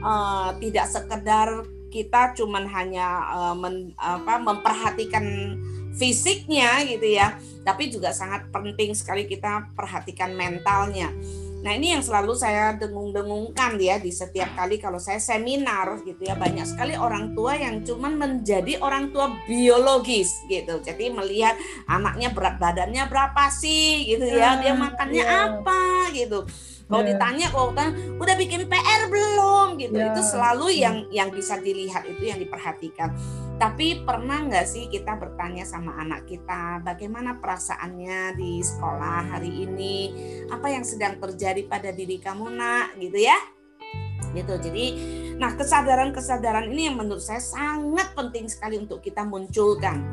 uh, tidak sekedar kita cuman hanya uh, men, apa, memperhatikan fisiknya gitu ya tapi juga sangat penting sekali kita perhatikan mentalnya Nah ini yang selalu saya dengung-dengungkan ya di setiap kali kalau saya seminar gitu ya banyak sekali orang tua yang cuman menjadi orang tua biologis gitu. Jadi melihat anaknya berat badannya berapa sih gitu ya, dia makannya yeah. apa gitu. Kalau yeah. ditanya kalau udah bikin PR belum gitu, yeah. itu selalu yang yang bisa dilihat itu yang diperhatikan. Tapi pernah nggak sih kita bertanya sama anak kita bagaimana perasaannya di sekolah hari ini, apa yang sedang terjadi pada diri kamu nak, gitu ya? Gitu. Jadi, nah kesadaran-kesadaran ini yang menurut saya sangat penting sekali untuk kita munculkan.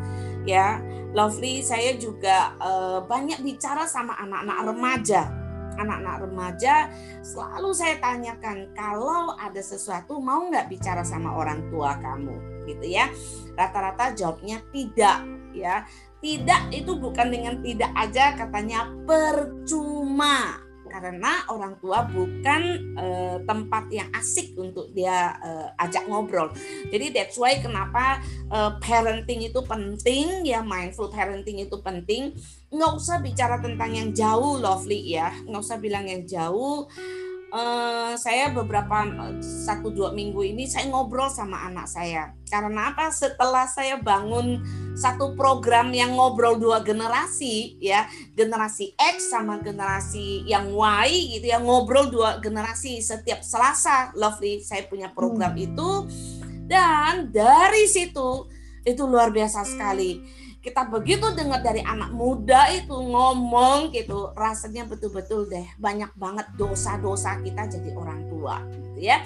Ya, Lovely, saya juga uh, banyak bicara sama anak-anak remaja anak-anak remaja selalu saya tanyakan kalau ada sesuatu mau nggak bicara sama orang tua kamu gitu ya. Rata-rata jawabnya tidak ya. Tidak itu bukan dengan tidak aja katanya percuma karena orang tua bukan uh, tempat yang asik untuk dia uh, ajak ngobrol. Jadi that's why kenapa uh, parenting itu penting ya mindful parenting itu penting. Nggak usah bicara tentang yang jauh lovely ya, nggak usah bilang yang jauh uh, saya beberapa satu dua minggu ini saya ngobrol sama anak saya. Karena apa? Setelah saya bangun satu program yang ngobrol dua generasi ya generasi X sama generasi yang Y gitu ya ngobrol dua generasi setiap Selasa lovely saya punya program hmm. itu. Dan dari situ itu luar biasa sekali kita begitu dengar dari anak muda itu ngomong gitu rasanya betul-betul deh banyak banget dosa-dosa kita jadi orang tua gitu ya.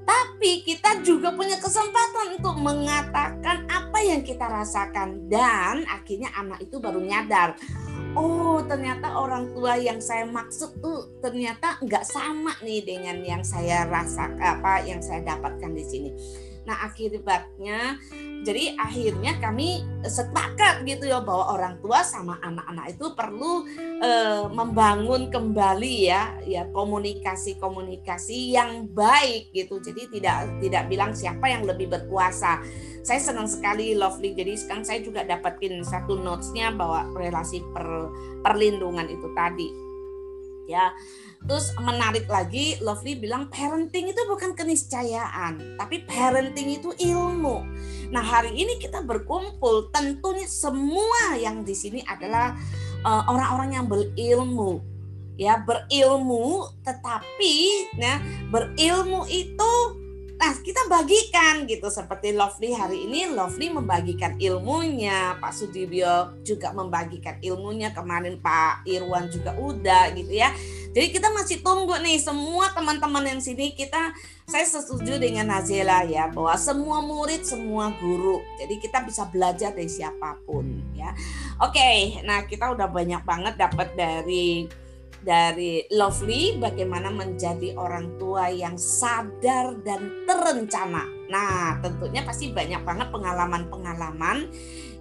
Tapi kita juga punya kesempatan untuk mengatakan apa yang kita rasakan dan akhirnya anak itu baru nyadar oh ternyata orang tua yang saya maksud tuh ternyata nggak sama nih dengan yang saya rasakan apa yang saya dapatkan di sini Nah akibatnya jadi akhirnya kami sepakat gitu ya bahwa orang tua sama anak-anak itu perlu e, membangun kembali ya ya komunikasi-komunikasi yang baik gitu. Jadi tidak tidak bilang siapa yang lebih berkuasa. Saya senang sekali Lovely. Jadi sekarang saya juga dapatin satu notesnya bahwa relasi per, perlindungan itu tadi. Ya Terus menarik lagi, Lovely bilang parenting itu bukan keniscayaan, tapi parenting itu ilmu. Nah hari ini kita berkumpul, tentunya semua yang di sini adalah uh, orang-orang yang berilmu, ya berilmu. Tetapi, ya berilmu itu Nah, kita bagikan gitu seperti Lovely hari ini Lovely membagikan ilmunya, Pak Sudibyo juga membagikan ilmunya, kemarin Pak Irwan juga udah gitu ya. Jadi kita masih tunggu nih semua teman-teman yang sini kita saya setuju dengan Nazila ya bahwa semua murid, semua guru. Jadi kita bisa belajar dari siapa pun ya. Oke, nah kita udah banyak banget dapat dari dari Lovely bagaimana menjadi orang tua yang sadar dan terencana. Nah, tentunya pasti banyak banget pengalaman-pengalaman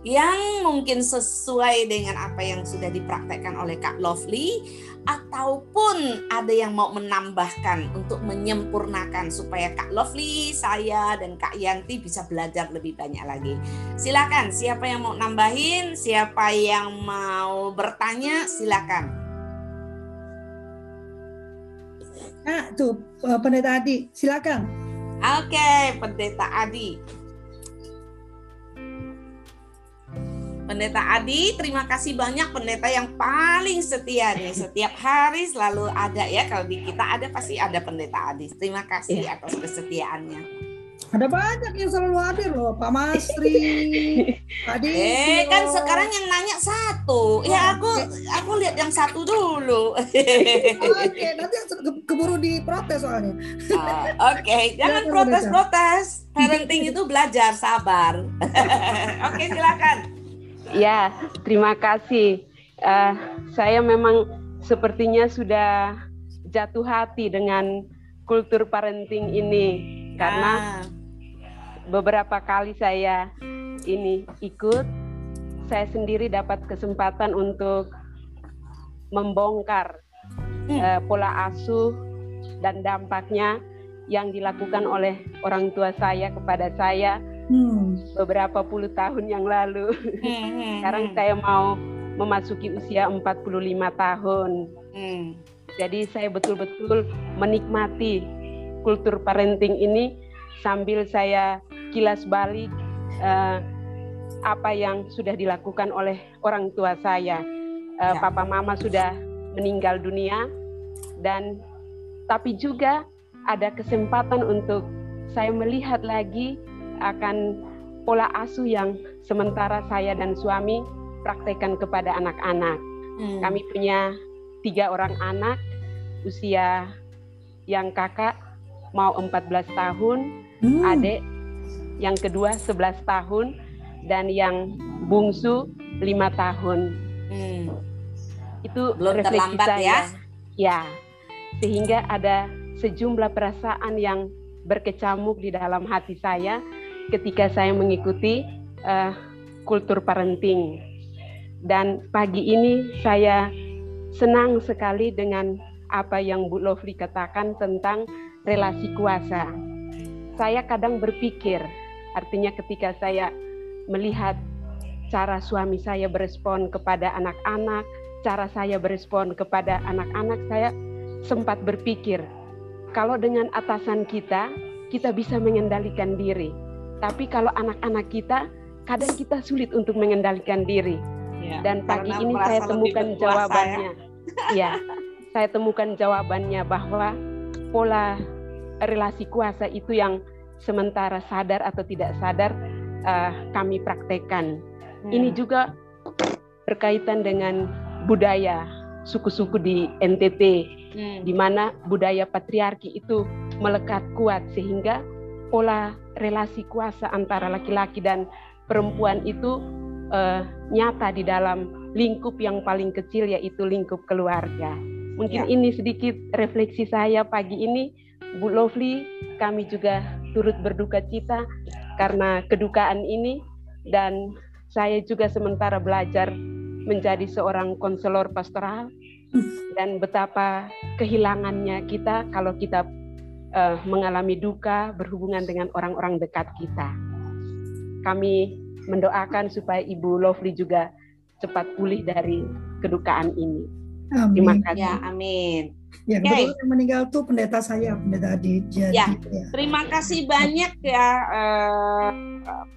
yang mungkin sesuai dengan apa yang sudah dipraktekkan oleh Kak Lovely ataupun ada yang mau menambahkan untuk menyempurnakan supaya Kak Lovely, saya dan Kak Yanti bisa belajar lebih banyak lagi. Silakan siapa yang mau nambahin, siapa yang mau bertanya silakan. Nah, tuh eh, Pendeta Adi, silakan. Oke, Pendeta Adi. Pendeta Adi, terima kasih banyak pendeta yang paling setia nih. Setiap hari selalu ada ya. Kalau di kita ada pasti ada pendeta Adi. Terima kasih ya. atas kesetiaannya. Ada banyak yang selalu hadir loh, Pak Masri, Adi. Eh, kan sekarang yang nanya satu. Ya aku aku lihat yang satu dulu. Oke, nanti keburu diprotes soalnya. Uh, Oke, okay. jangan protes-protes. Parenting itu belajar sabar. Oke, okay, silakan. Ya, terima kasih. Uh, saya memang sepertinya sudah jatuh hati dengan kultur parenting ini karena ah beberapa kali saya ini ikut, saya sendiri dapat kesempatan untuk membongkar hmm. uh, pola asuh dan dampaknya yang dilakukan oleh orang tua saya kepada saya hmm. beberapa puluh tahun yang lalu. Hmm, hmm, hmm. Sekarang saya mau memasuki usia 45 tahun. Hmm. Jadi saya betul-betul menikmati kultur parenting ini sambil saya kilas balik uh, apa yang sudah dilakukan oleh orang tua saya. Uh, ya. Papa mama sudah meninggal dunia dan tapi juga ada kesempatan untuk saya melihat lagi akan pola asuh yang sementara saya dan suami praktekkan kepada anak-anak. Hmm. Kami punya tiga orang anak, usia yang kakak mau 14 tahun, hmm. adik yang kedua 11 tahun, dan yang bungsu 5 tahun. Hmm. Itu belum terlambat saya. ya? Ya, sehingga ada sejumlah perasaan yang berkecamuk di dalam hati saya ketika saya mengikuti uh, kultur parenting. Dan pagi ini saya senang sekali dengan apa yang Bu Lovely katakan tentang relasi kuasa. Saya kadang berpikir, Artinya ketika saya melihat cara suami saya berespon kepada anak-anak, cara saya berespon kepada anak-anak, saya sempat berpikir, kalau dengan atasan kita, kita bisa mengendalikan diri. Tapi kalau anak-anak kita, kadang kita sulit untuk mengendalikan diri. Ya, Dan pagi ini saya temukan jawabannya. Ya. ya, saya temukan jawabannya bahwa pola relasi kuasa itu yang sementara sadar atau tidak sadar uh, kami praktekkan. Hmm. Ini juga berkaitan dengan budaya suku-suku di NTT, hmm. di mana budaya patriarki itu melekat kuat sehingga pola relasi kuasa antara laki-laki dan perempuan itu uh, nyata di dalam lingkup yang paling kecil yaitu lingkup keluarga. Mungkin ya. ini sedikit refleksi saya pagi ini, Bu Lovely. Kami juga turut berduka cita karena kedukaan ini dan saya juga sementara belajar menjadi seorang konselor pastoral dan betapa kehilangannya kita kalau kita uh, mengalami duka berhubungan dengan orang-orang dekat kita. Kami mendoakan supaya Ibu Lovely juga cepat pulih dari kedukaan ini. Amin. Terima kasih. Ya, amin. Ya, okay. yang meninggal tuh pendeta saya, pendeta Adi. Jadi, ya, ya. Terima kasih banyak ya eh,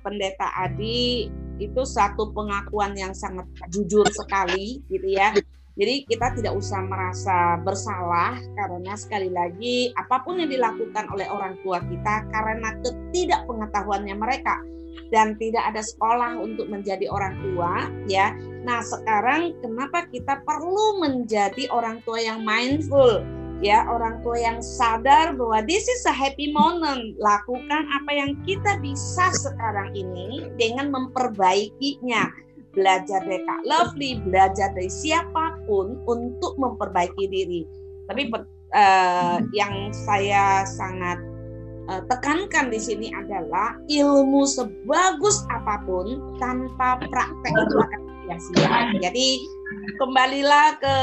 pendeta Adi. Itu satu pengakuan yang sangat jujur sekali, gitu ya. Jadi kita tidak usah merasa bersalah karena sekali lagi apa pun yang dilakukan oleh orang tua kita karena ketidakpengetahuannya mereka dan tidak ada sekolah untuk menjadi orang tua ya. Nah, sekarang kenapa kita perlu menjadi orang tua yang mindful ya, orang tua yang sadar bahwa this is a happy moment. Lakukan apa yang kita bisa sekarang ini dengan memperbaikinya belajar dari Kak Lovely, belajar dari siapa pun untuk memperbaiki diri. Tapi uh, yang saya sangat uh, tekankan di sini adalah ilmu sebagus apa pun tanpa praktek itu akan sia-sia. Jadi kembalilah ke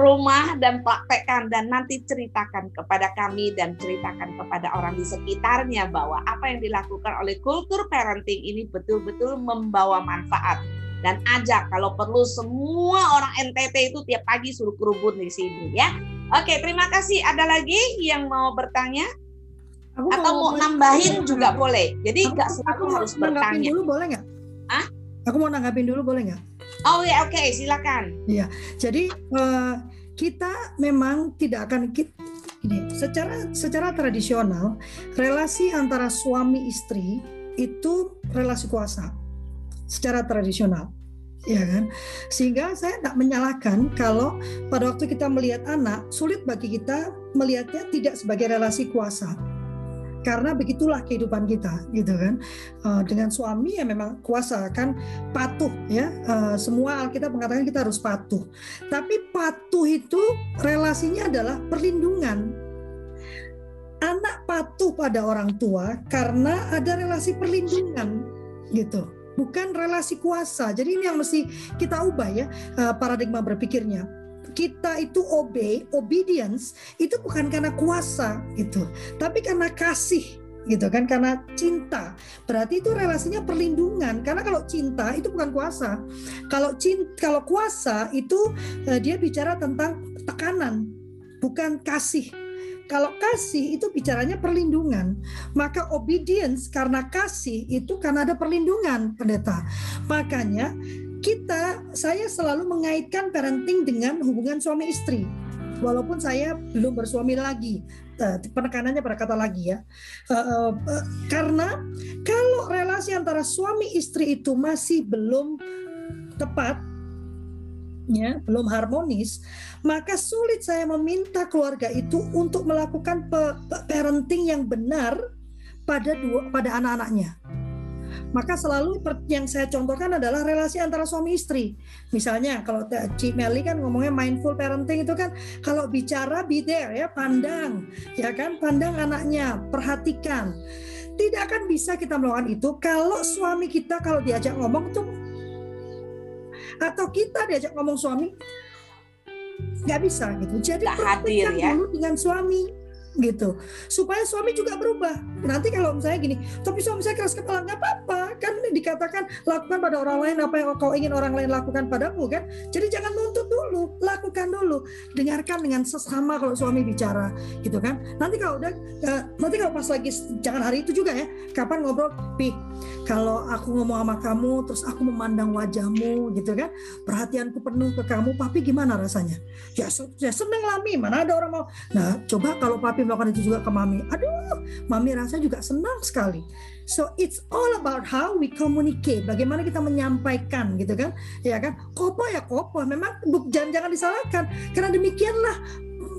rumah dan praktekkan dan nanti ceritakan kepada kami dan ceritakan kepada orang di sekitarnya bahwa apa yang dilakukan oleh kultur parenting ini betul-betul membawa manfaat dan ajak kalau perlu semua orang NTT itu tiap pagi suruh kerubun di sini ya. Oke, terima kasih. Ada lagi yang mau bertanya? Aku Atau mau, mau nambahin juga boleh. Jadi nggak selalu harus bertanya. dulu boleh nggak? Ah? Aku mau nanggapin dulu boleh nggak? Oh ya oke okay, silakan. Iya, jadi uh, kita memang tidak akan ini secara secara tradisional relasi antara suami istri itu relasi kuasa secara tradisional ya kan sehingga saya tidak menyalahkan kalau pada waktu kita melihat anak sulit bagi kita melihatnya tidak sebagai relasi kuasa karena begitulah kehidupan kita gitu kan. Uh, dengan suami ya memang kuasa kan patuh ya. Uh, semua Alkitab mengatakan kita harus patuh. Tapi patuh itu relasinya adalah perlindungan. Anak patuh pada orang tua karena ada relasi perlindungan gitu. Bukan relasi kuasa. Jadi ini yang mesti kita ubah ya eh, paradigma berpikirnya. Kita itu obey, obedience itu bukan karena kuasa gitu, tapi karena kasih gitu kan karena cinta. Berarti itu relasinya perlindungan. Karena kalau cinta itu bukan kuasa. Kalau cinta kalau kuasa itu uh, dia bicara tentang tekanan bukan kasih. Kalau kasih itu bicaranya perlindungan, maka obedience karena kasih itu karena ada perlindungan, pendeta. Makanya kita, saya selalu mengaitkan parenting dengan hubungan suami istri. Walaupun saya belum bersuami lagi, eh, penekanannya pada kata lagi ya, eh, eh, karena kalau relasi antara suami istri itu masih belum tepat, ya belum harmonis, maka sulit saya meminta keluarga itu untuk melakukan parenting yang benar pada dua pada anak-anaknya. Maka selalu yang saya contohkan adalah relasi antara suami istri. Misalnya kalau Cik Meli kan ngomongnya mindful parenting itu kan kalau bicara be there ya, pandang, ya kan, pandang anaknya, perhatikan. Tidak akan bisa kita melakukan itu kalau suami kita kalau diajak ngomong tuh atau kita diajak ngomong suami nggak bisa gitu. Jadi hadir ya. dulu dengan suami gitu. Supaya suami juga berubah. Nanti kalau misalnya gini tapi suami saya keras kepala nggak apa-apa kan dikatakan lakukan pada orang lain apa yang kau ingin orang lain lakukan padamu kan? Jadi jangan nuntut dulu lakukan dulu. Dengarkan dengan sesama kalau suami bicara gitu kan? Nanti kalau udah uh, nanti kalau pas lagi jangan hari itu juga ya kapan ngobrol pi kalau aku ngomong sama kamu terus aku memandang wajahmu gitu kan perhatianku penuh ke kamu papi gimana rasanya ya, ya seneng lah mi mana ada orang mau nah coba kalau papi melakukan itu juga ke mami. Aduh, mami rasa juga senang sekali. So it's all about how we communicate. Bagaimana kita menyampaikan gitu kan? Ya kan? Kopo ya kopo. Memang jangan jangan disalahkan. Karena demikianlah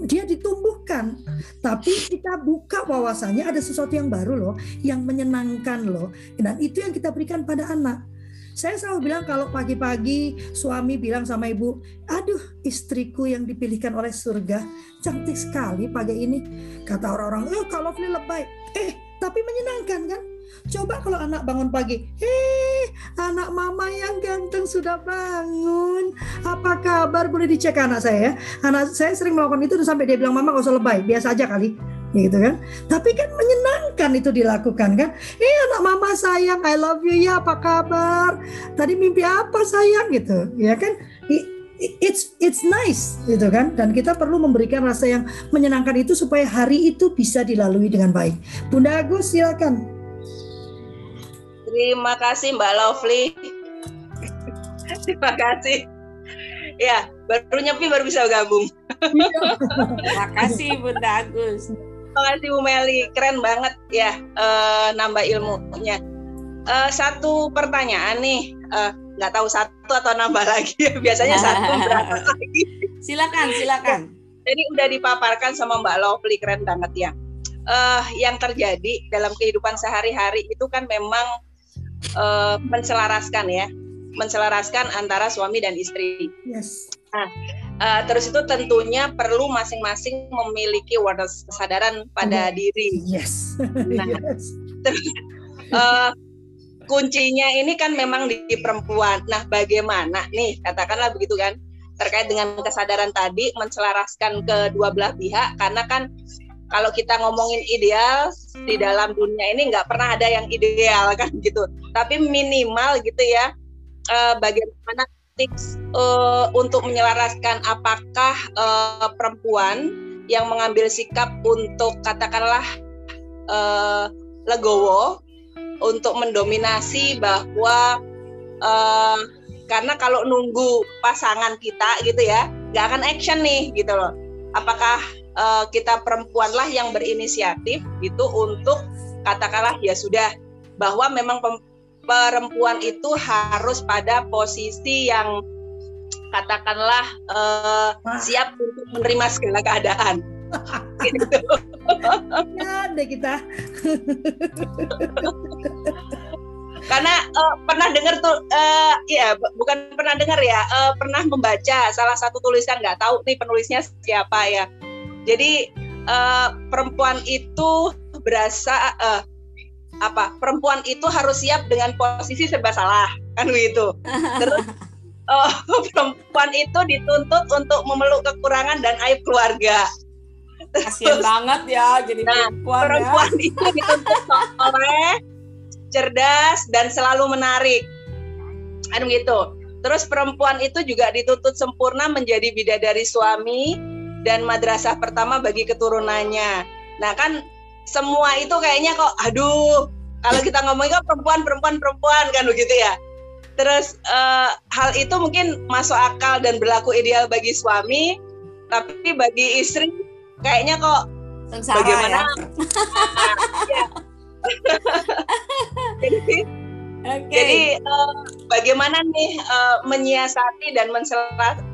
dia ditumbuhkan. Tapi kita buka wawasannya ada sesuatu yang baru loh, yang menyenangkan loh. Dan itu yang kita berikan pada anak. Saya selalu bilang kalau pagi-pagi suami bilang sama ibu, aduh istriku yang dipilihkan oleh surga, cantik sekali pagi ini. Kata orang-orang, oh kalau ini lebay. Eh, tapi menyenangkan kan? Coba kalau anak bangun pagi, eh anak mama yang ganteng sudah bangun. Apa kabar? Boleh dicek anak saya ya. Anak saya sering melakukan itu sampai dia bilang mama gak usah lebay, biasa aja kali. Gitu kan? Tapi kan menyenangkan itu dilakukan kan? Eh anak mama sayang I love you ya apa kabar? Tadi mimpi apa sayang? Gitu ya kan? It's it's nice gitu kan? Dan kita perlu memberikan rasa yang menyenangkan itu supaya hari itu bisa dilalui dengan baik. Bunda Agus silakan terima kasih Mbak Lovely terima kasih ya baru nyepi baru bisa gabung. Terima kasih Bunda Agus. Terima kasih Bu Meli, keren banget ya uh, nambah ilmunya. Uh, satu pertanyaan nih, nggak uh, tahu satu atau nambah lagi. Biasanya satu berapa lagi? Silakan, silakan. Jadi udah dipaparkan sama Mbak Lovely, keren banget ya. Uh, yang terjadi dalam kehidupan sehari-hari itu kan memang uh, menselaraskan ya, menselaraskan antara suami dan istri. Yes. Nah, uh, terus itu tentunya perlu masing-masing memiliki awareness kesadaran pada oh, diri. Yes. Nah, yes. terus uh, kuncinya ini kan memang di, di perempuan. Nah, bagaimana nih katakanlah begitu kan terkait dengan kesadaran tadi menselaraskan kedua belah pihak karena kan kalau kita ngomongin ideal di dalam dunia ini nggak pernah ada yang ideal kan gitu. Tapi minimal gitu ya uh, bagaimana tips uh, untuk menyelaraskan apakah uh, perempuan yang mengambil sikap untuk katakanlah uh, legowo untuk mendominasi bahwa uh, karena kalau nunggu pasangan kita gitu ya nggak akan action nih gitu loh apakah uh, kita perempuanlah yang berinisiatif itu untuk katakanlah ya sudah bahwa memang perempuan itu harus pada posisi yang katakanlah uh, siap untuk menerima segala keadaan. gitu. ya deh kita. Karena uh, pernah dengar tuh, uh, ya bukan pernah dengar ya, uh, pernah membaca salah satu tulisan nggak tahu nih penulisnya siapa ya. Jadi uh, perempuan itu berasa uh, apa? Perempuan itu harus siap dengan posisi serba salah kan begitu. Terus uh, perempuan itu dituntut untuk memeluk kekurangan dan aib keluarga. Kasian banget ya jadi nah, perempuan. Perempuan ya. itu dituntut oleh cerdas dan selalu menarik. Kan begitu. Terus perempuan itu juga dituntut sempurna menjadi bidadari suami dan madrasah pertama bagi keturunannya. Nah kan semua itu kayaknya kok aduh kalau kita ngomongin kan perempuan perempuan perempuan kan begitu ya. Terus uh, hal itu mungkin masuk akal dan berlaku ideal bagi suami, tapi bagi istri kayaknya kok Sengsara, bagaimana? Ya. Jadi, okay. jadi uh, bagaimana nih uh, menyiasati dan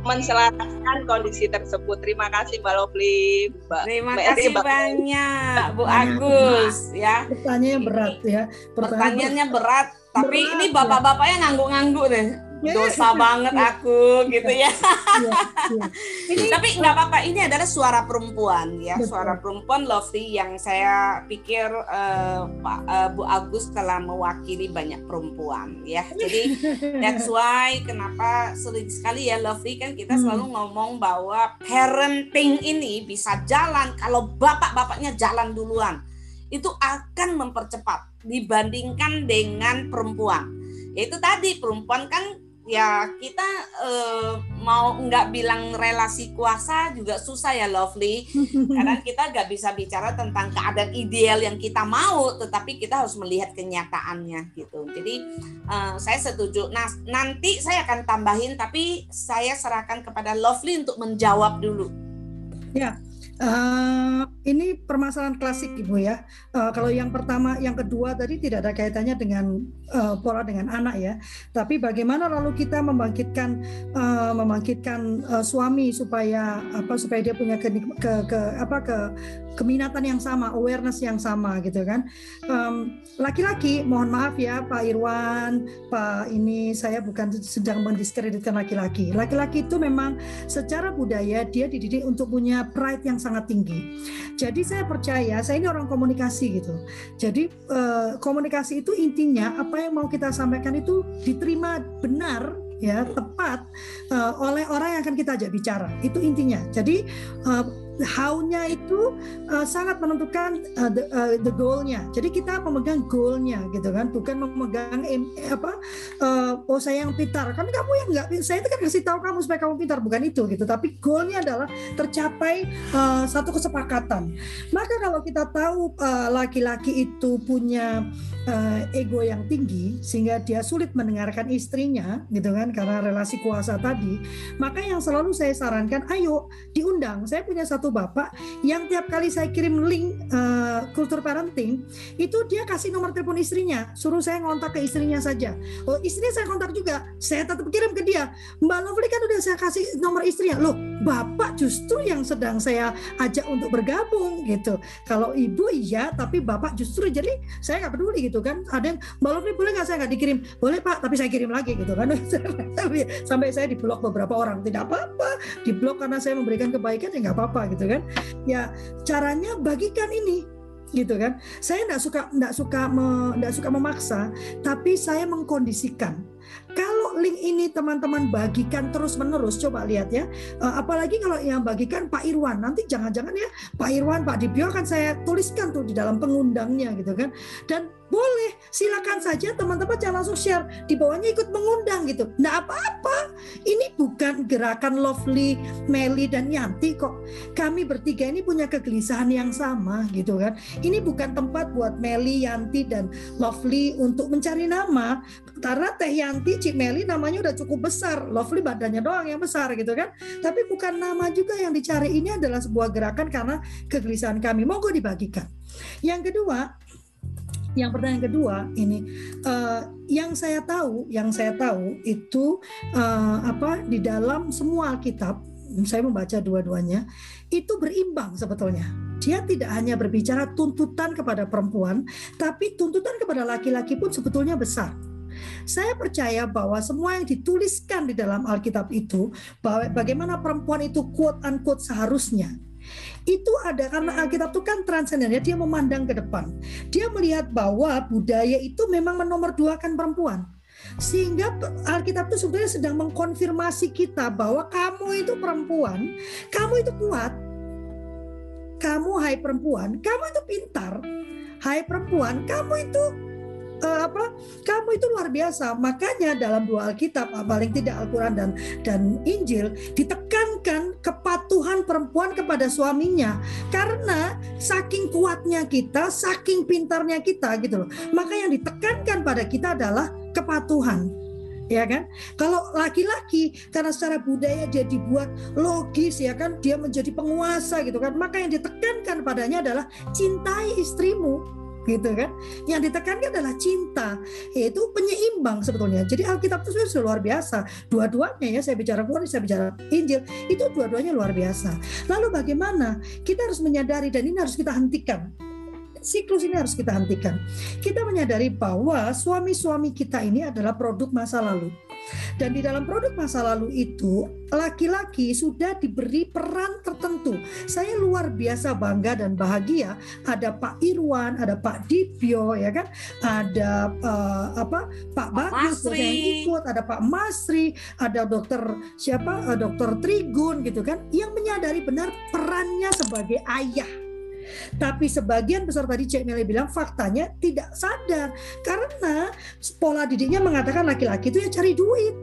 menselaraskan kondisi tersebut? Terima kasih Mbak Lovely, Mbak. Terima Mbak kasih Mbak banyak Bu Agus ya. Pertanyaannya berat ya. Pertanyaannya berat, tapi berat, ini ya. bapak-bapaknya ngangguk-ngangguk deh dosa banget aku gitu ya. Iya, iya. Ini, Tapi nggak apa-apa. Ini adalah suara perempuan ya, betul. suara perempuan Lovely yang saya pikir uh, Pak uh, Bu Agus telah mewakili banyak perempuan ya. Jadi that's why kenapa sering sekali ya Lovely kan kita hmm. selalu ngomong bahwa parenting ini bisa jalan kalau bapak-bapaknya jalan duluan. Itu akan mempercepat dibandingkan dengan perempuan. Itu tadi perempuan kan ya kita uh, mau nggak bilang relasi kuasa juga susah ya lovely. Karena kita nggak bisa bicara tentang keadaan ideal yang kita mau tetapi kita harus melihat kenyataannya gitu. Jadi uh, saya setuju. Nah nanti saya akan tambahin tapi saya serahkan kepada lovely untuk menjawab dulu. Ya Uh, ini permasalahan klasik ibu ya. Uh, kalau yang pertama, yang kedua tadi tidak ada kaitannya dengan uh, pola dengan anak ya. Tapi bagaimana lalu kita membangkitkan uh, membangkitkan uh, suami supaya apa supaya dia punya ke, ke, ke apa ke keminatan yang sama, awareness yang sama gitu kan. Laki-laki, um, mohon maaf ya Pak Irwan, Pak ini saya bukan sedang mendiskreditkan laki-laki. Laki-laki itu memang secara budaya dia dididik untuk punya pride yang sangat tinggi. Jadi saya percaya, saya ini orang komunikasi gitu. Jadi uh, komunikasi itu intinya apa yang mau kita sampaikan itu diterima benar ya tepat uh, oleh orang yang akan kita ajak bicara itu intinya jadi uh, how-nya itu uh, sangat menentukan uh, the, uh, the goal-nya. Jadi kita memegang goal-nya gitu kan, bukan memegang eh, apa uh, oh saya yang pintar. Kan kamu yang nggak saya itu kan kasih tahu kamu supaya kamu pintar, bukan itu gitu. Tapi goal-nya adalah tercapai uh, satu kesepakatan. Maka kalau kita tahu laki-laki uh, itu punya uh, ego yang tinggi sehingga dia sulit mendengarkan istrinya gitu kan karena relasi kuasa tadi, maka yang selalu saya sarankan ayo diundang. Saya punya satu satu bapak yang tiap kali saya kirim link uh, kultur parenting itu dia kasih nomor telepon istrinya suruh saya ngontak ke istrinya saja. Oh istrinya saya kontak juga saya tetap kirim ke dia. Mbak Lovely kan udah saya kasih nomor istrinya. Loh bapak justru yang sedang saya ajak untuk bergabung gitu. Kalau ibu iya tapi bapak justru jadi saya nggak peduli gitu kan. Ada yang mbak Lovely boleh nggak saya nggak dikirim? Boleh pak tapi saya kirim lagi gitu kan. Sampai saya diblok beberapa orang. Tidak apa-apa diblok karena saya memberikan kebaikan ya nggak apa-apa gitu gitu kan ya caranya bagikan ini gitu kan saya tidak suka tidak suka tidak suka memaksa tapi saya mengkondisikan kalau link ini teman-teman bagikan terus-menerus, coba lihat ya. Uh, apalagi kalau yang bagikan Pak Irwan, nanti jangan-jangan ya Pak Irwan, Pak Dibio akan saya tuliskan tuh di dalam pengundangnya gitu kan. Dan boleh, silakan saja teman-teman jangan langsung share. Di bawahnya ikut mengundang gitu. Nah apa-apa. Ini bukan gerakan Lovely, Meli, dan Yanti kok. Kami bertiga ini punya kegelisahan yang sama gitu kan. Ini bukan tempat buat Meli, Yanti, dan Lovely untuk mencari nama. Karena Teh Yanti, Cik Meli namanya udah cukup besar. Lovely badannya doang yang besar gitu kan. Tapi bukan nama juga yang dicari. Ini adalah sebuah gerakan karena kegelisahan kami. Monggo dibagikan. Yang kedua, yang pertanyaan kedua ini uh, yang saya tahu yang saya tahu itu uh, apa di dalam semua Alkitab saya membaca dua-duanya itu berimbang sebetulnya. Dia tidak hanya berbicara tuntutan kepada perempuan tapi tuntutan kepada laki-laki pun sebetulnya besar. Saya percaya bahwa semua yang dituliskan di dalam Alkitab itu bahwa bagaimana perempuan itu quote unquote seharusnya itu ada karena Alkitab itu kan transenden ya, dia memandang ke depan. Dia melihat bahwa budaya itu memang menomorduakan perempuan. Sehingga Alkitab itu sebenarnya sedang mengkonfirmasi kita bahwa kamu itu perempuan, kamu itu kuat. Kamu hai perempuan, kamu itu pintar. Hai perempuan, kamu itu uh, apa? Kamu itu luar biasa. Makanya dalam dua Alkitab ah, paling tidak Al-Quran dan dan Injil ditekankan kepatuhan perempuan kepada suaminya. Karena saking kuatnya kita saking pintarnya kita gitu loh. Maka yang ditekankan pada kita adalah kepatuhan. Ya kan? Kalau laki-laki karena secara budaya dia dibuat logis ya kan, dia menjadi penguasa gitu kan. Maka yang ditekankan padanya adalah cintai istrimu gitu kan. Yang ditekankan adalah cinta, yaitu penyeimbang sebetulnya. Jadi Alkitab itu sudah luar biasa. Dua-duanya ya, saya bicara Quran, saya bicara Injil, itu dua-duanya luar biasa. Lalu bagaimana? Kita harus menyadari dan ini harus kita hentikan siklus ini harus kita hentikan. Kita menyadari bahwa suami-suami kita ini adalah produk masa lalu. Dan di dalam produk masa lalu itu, laki-laki sudah diberi peran tertentu. Saya luar biasa bangga dan bahagia. Ada Pak Irwan, ada Pak Dipyo, ya kan? Ada uh, apa? Pak Bagus yang ikut, ada Pak Masri, ada Dokter siapa? Uh, Dokter Trigun, gitu kan? Yang menyadari benar perannya sebagai ayah tapi sebagian besar tadi Cek Meli bilang faktanya tidak sadar. Karena pola didiknya mengatakan laki-laki itu ya cari duit.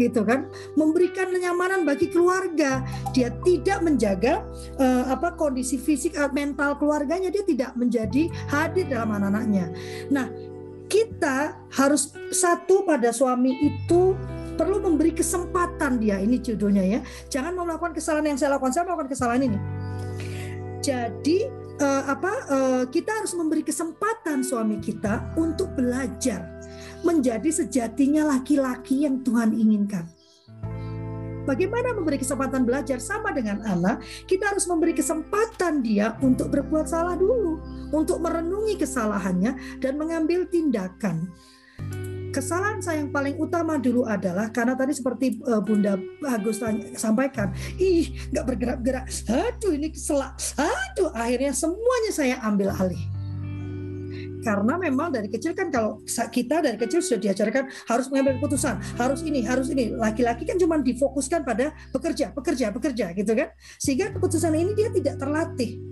Gitu kan? Memberikan kenyamanan bagi keluarga. Dia tidak menjaga uh, apa kondisi fisik atau mental keluarganya. Dia tidak menjadi hadir dalam anak-anaknya. Nah kita harus satu pada suami itu perlu memberi kesempatan dia. Ini judulnya ya. Jangan melakukan kesalahan yang saya lakukan. Saya melakukan kesalahan ini jadi uh, apa uh, kita harus memberi kesempatan suami kita untuk belajar menjadi sejatinya laki-laki yang Tuhan inginkan. Bagaimana memberi kesempatan belajar sama dengan anak? Kita harus memberi kesempatan dia untuk berbuat salah dulu, untuk merenungi kesalahannya dan mengambil tindakan kesalahan saya yang paling utama dulu adalah karena tadi seperti uh, Bunda Agus sampaikan, ih nggak bergerak-gerak, aduh ini keselak, aduh akhirnya semuanya saya ambil alih. karena memang dari kecil kan kalau kita dari kecil sudah diajarkan harus mengambil keputusan, harus ini, harus ini. Laki-laki kan cuma difokuskan pada bekerja, bekerja, bekerja gitu kan. Sehingga keputusan ini dia tidak terlatih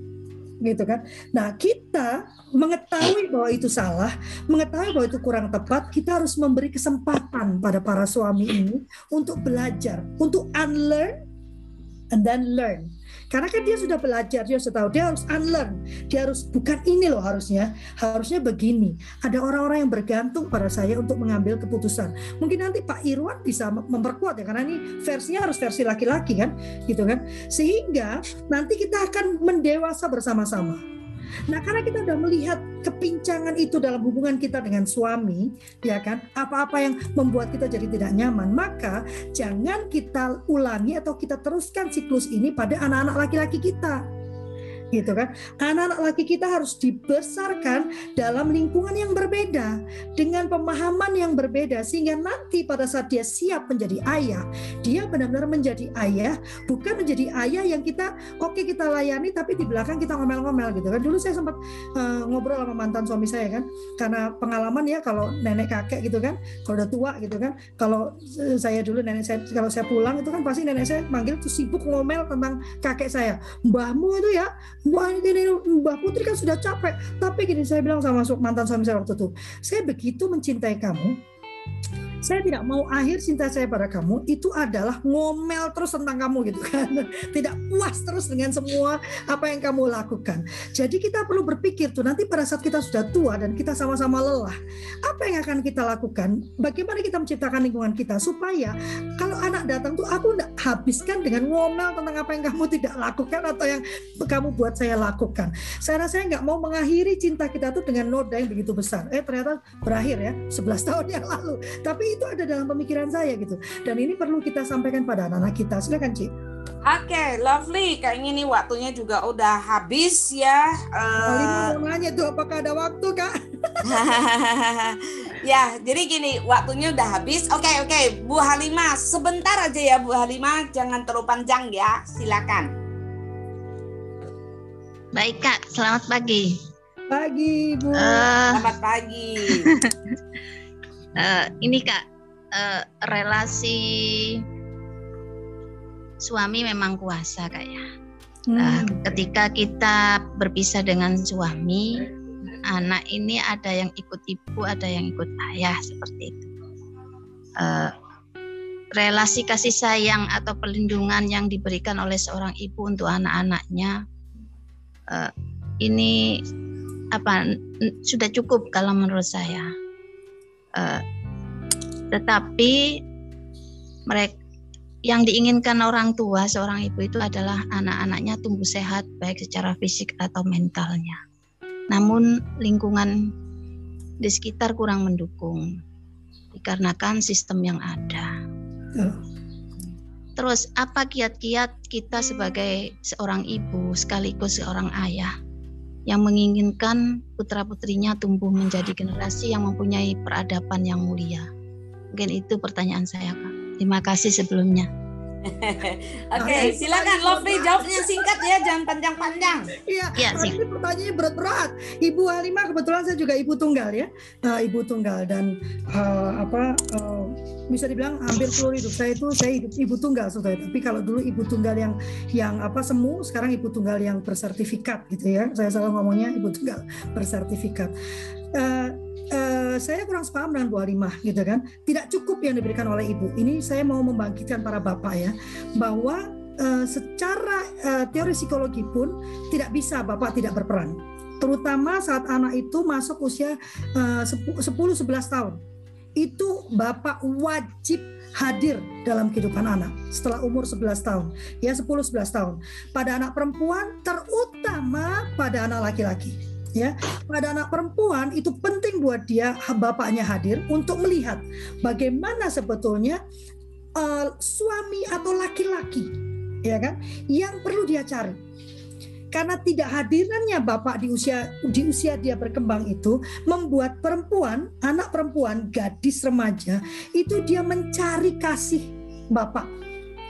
gitu kan. Nah, kita mengetahui bahwa itu salah, mengetahui bahwa itu kurang tepat, kita harus memberi kesempatan pada para suami ini untuk belajar, untuk unlearn and then learn. Karena kan dia sudah belajar, dia sudah tahu, dia harus unlearn. Dia harus bukan ini loh harusnya, harusnya begini. Ada orang-orang yang bergantung pada saya untuk mengambil keputusan. Mungkin nanti Pak Irwan bisa memperkuat ya, karena ini versinya harus versi laki-laki kan, gitu kan. Sehingga nanti kita akan mendewasa bersama-sama. Nah, karena kita sudah melihat kepincangan itu dalam hubungan kita dengan suami, ya kan? Apa-apa yang membuat kita jadi tidak nyaman, maka jangan kita ulangi atau kita teruskan siklus ini pada anak-anak laki-laki kita gitu kan. Anak-anak laki kita harus dibesarkan dalam lingkungan yang berbeda dengan pemahaman yang berbeda sehingga nanti pada saat dia siap menjadi ayah, dia benar-benar menjadi ayah, bukan menjadi ayah yang kita oke okay, kita layani tapi di belakang kita ngomel-ngomel gitu kan. Dulu saya sempat uh, ngobrol sama mantan suami saya kan karena pengalaman ya kalau nenek kakek gitu kan, kalau udah tua gitu kan, kalau saya dulu nenek saya kalau saya pulang itu kan pasti nenek saya manggil tuh sibuk ngomel tentang kakek saya. Mbahmu itu ya Wah ini Mbak Putri kan sudah capek. Tapi gini saya bilang sama mantan suami saya waktu itu, saya begitu mencintai kamu, saya tidak mau akhir cinta saya pada kamu itu adalah ngomel terus tentang kamu gitu kan. Tidak puas terus dengan semua apa yang kamu lakukan. Jadi kita perlu berpikir tuh nanti pada saat kita sudah tua dan kita sama-sama lelah apa yang akan kita lakukan? Bagaimana kita menciptakan lingkungan kita supaya kalau anak datang tuh aku tidak habiskan dengan ngomel tentang apa yang kamu tidak lakukan atau yang kamu buat saya lakukan. Saya rasa saya nggak mau mengakhiri cinta kita tuh dengan noda yang begitu besar. Eh ternyata berakhir ya 11 tahun yang lalu tapi itu ada dalam pemikiran saya gitu. Dan ini perlu kita sampaikan pada anak-anak kita. Silakan, Ci. Oke, okay, lovely. Kayaknya nih waktunya juga udah habis ya. Uh... mau nanya tuh apakah ada waktu, Kak? ya, jadi gini, waktunya udah habis. Oke, okay, oke, okay. Bu Halimah, sebentar aja ya Bu Halimah, jangan terlalu panjang ya. Silakan. Baik, Kak. Selamat pagi. Pagi, Bu. Uh... Selamat pagi. uh, ini kak uh, relasi suami memang kuasa kak ya. Hmm. Uh, ketika kita berpisah dengan suami, anak ini ada yang ikut ibu, ada yang ikut ayah seperti itu. Uh, relasi kasih sayang atau perlindungan yang diberikan oleh seorang ibu untuk anak-anaknya uh, ini apa sudah cukup kalau menurut saya Uh, tetapi mereka yang diinginkan orang tua seorang ibu itu adalah anak-anaknya tumbuh sehat baik secara fisik atau mentalnya. Namun lingkungan di sekitar kurang mendukung dikarenakan sistem yang ada. Terus apa kiat-kiat kita sebagai seorang ibu sekaligus seorang ayah yang menginginkan putra-putrinya tumbuh menjadi generasi yang mempunyai peradaban yang mulia. Mungkin itu pertanyaan saya, Kak. Terima kasih sebelumnya. Oke, okay, silakan Lovely jawabnya singkat ya, jangan panjang-panjang. Iya, ya, ini pertanyaannya berat-berat. Ibu Halimah kebetulan saya juga ibu tunggal ya, uh, ibu tunggal dan uh, apa uh, bisa dibilang hampir seluruh hidup saya itu saya hidup ibu tunggal saudara. Tapi kalau dulu ibu tunggal yang yang apa semu, sekarang ibu tunggal yang bersertifikat gitu ya. Saya selalu ngomongnya ibu tunggal bersertifikat. Uh, uh, saya kurang sepaham dengan Bu Halimah gitu kan. Tidak cukup yang diberikan oleh ibu. Ini saya mau membangkitkan para bapak ya bahwa uh, secara uh, teori psikologi pun tidak bisa bapak tidak berperan. Terutama saat anak itu masuk usia uh, 10-11 tahun. Itu bapak wajib hadir dalam kehidupan anak setelah umur 11 tahun ya 10-11 tahun pada anak perempuan terutama pada anak laki-laki ya pada anak perempuan itu penting buat dia bapaknya hadir untuk melihat bagaimana sebetulnya uh, suami atau laki-laki ya kan yang perlu dia cari. Karena tidak hadirannya bapak di usia di usia dia berkembang itu membuat perempuan anak perempuan gadis remaja itu dia mencari kasih bapak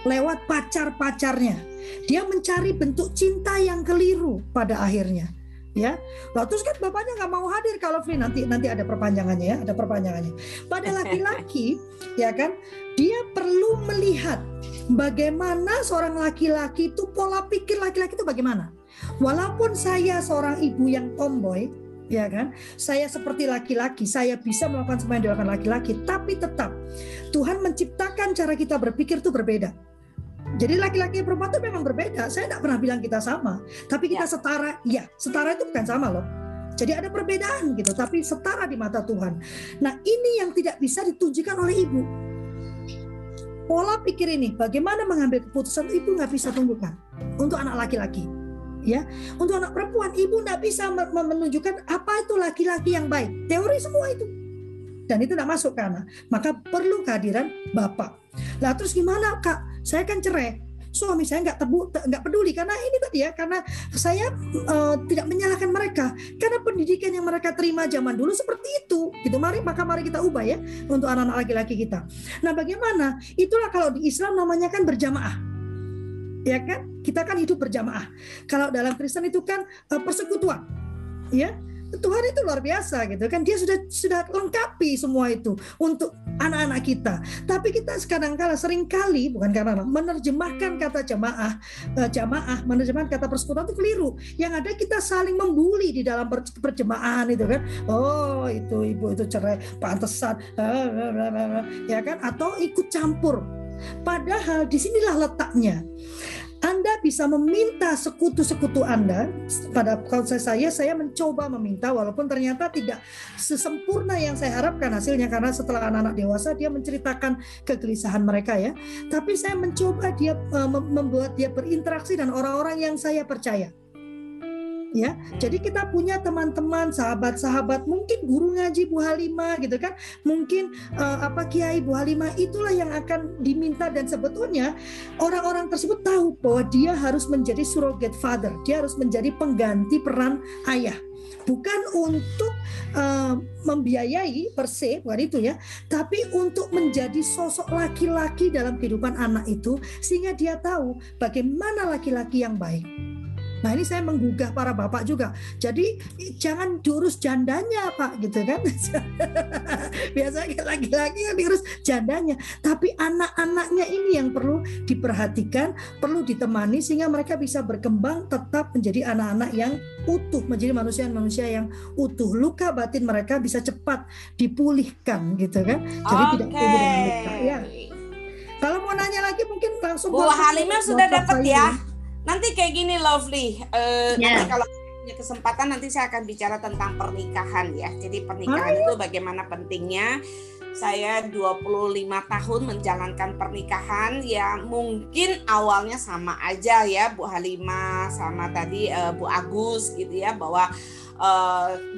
lewat pacar-pacarnya. Dia mencari bentuk cinta yang keliru pada akhirnya ya. Lalu terus kan bapaknya nggak mau hadir kalau free nanti nanti ada perpanjangannya ya, ada perpanjangannya. Pada laki-laki ya kan, dia perlu melihat bagaimana seorang laki-laki itu pola pikir laki-laki itu bagaimana. Walaupun saya seorang ibu yang tomboy, ya kan? Saya seperti laki-laki, saya bisa melakukan semua yang dilakukan laki-laki, tapi tetap Tuhan menciptakan cara kita berpikir itu berbeda. Jadi laki-laki perempuan itu memang berbeda. Saya tidak pernah bilang kita sama, tapi kita ya. setara. Ya, setara itu bukan sama loh. Jadi ada perbedaan gitu, tapi setara di mata Tuhan. Nah ini yang tidak bisa ditunjukkan oleh ibu. Pola pikir ini, bagaimana mengambil keputusan ibu nggak bisa tunjukkan untuk anak laki-laki. Ya, untuk anak perempuan ibu nggak bisa menunjukkan apa itu laki-laki yang baik. Teori semua itu dan itu tidak masuk ke anak. Maka perlu kehadiran bapak. Lah terus gimana kak? Saya kan cerai. Suami saya nggak tebu, nggak peduli karena ini tadi ya, karena saya uh, tidak menyalahkan mereka karena pendidikan yang mereka terima zaman dulu seperti itu. Gitu mari maka mari kita ubah ya untuk anak-anak laki-laki kita. Nah bagaimana? Itulah kalau di Islam namanya kan berjamaah ya kan kita kan hidup berjamaah kalau dalam Kristen itu kan uh, persekutuan ya Tuhan itu luar biasa gitu kan. Dia sudah sudah lengkapi semua itu untuk anak-anak kita. Tapi kita sekarang kala sering kali bukan karena menerjemahkan kata jamaah uh, jamaah menerjemahkan kata persekutuan itu keliru. Yang ada kita saling membuli di dalam perjemaah itu kan. Oh itu ibu itu cerai pantesan ya kan? Atau ikut campur. Padahal di sinilah letaknya anda bisa meminta sekutu-sekutu Anda. Pada konsep saya, saya mencoba meminta walaupun ternyata tidak sesempurna yang saya harapkan hasilnya karena setelah anak-anak dewasa dia menceritakan kegelisahan mereka ya. Tapi saya mencoba dia eh, membuat dia berinteraksi dan orang-orang yang saya percaya ya. Jadi kita punya teman-teman, sahabat-sahabat, mungkin guru ngaji Bu Halimah gitu kan, mungkin uh, apa Kiai Bu Halimah itulah yang akan diminta. Dan sebetulnya orang-orang tersebut tahu bahwa dia harus menjadi surrogate father, dia harus menjadi pengganti peran ayah. Bukan untuk uh, membiayai per se bukan itu ya tapi untuk menjadi sosok laki-laki dalam kehidupan anak itu sehingga dia tahu bagaimana laki-laki yang baik Nah ini saya menggugah para bapak juga. Jadi jangan diurus jandanya pak gitu kan. Biasanya laki-laki yang diurus jandanya. Tapi anak-anaknya ini yang perlu diperhatikan, perlu ditemani sehingga mereka bisa berkembang tetap menjadi anak-anak yang utuh, menjadi manusia-manusia yang utuh. Luka batin mereka bisa cepat dipulihkan gitu kan. Jadi okay. tidak perlu luka ya. Kalau mau nanya lagi mungkin langsung Bu Halimah sudah dapat ya nanti kayak gini lovely uh, yeah. nanti kalau punya kesempatan nanti saya akan bicara tentang pernikahan ya jadi pernikahan oh. itu bagaimana pentingnya saya 25 tahun menjalankan pernikahan ya mungkin awalnya sama aja ya Bu Halimah sama tadi uh, Bu Agus gitu ya bahwa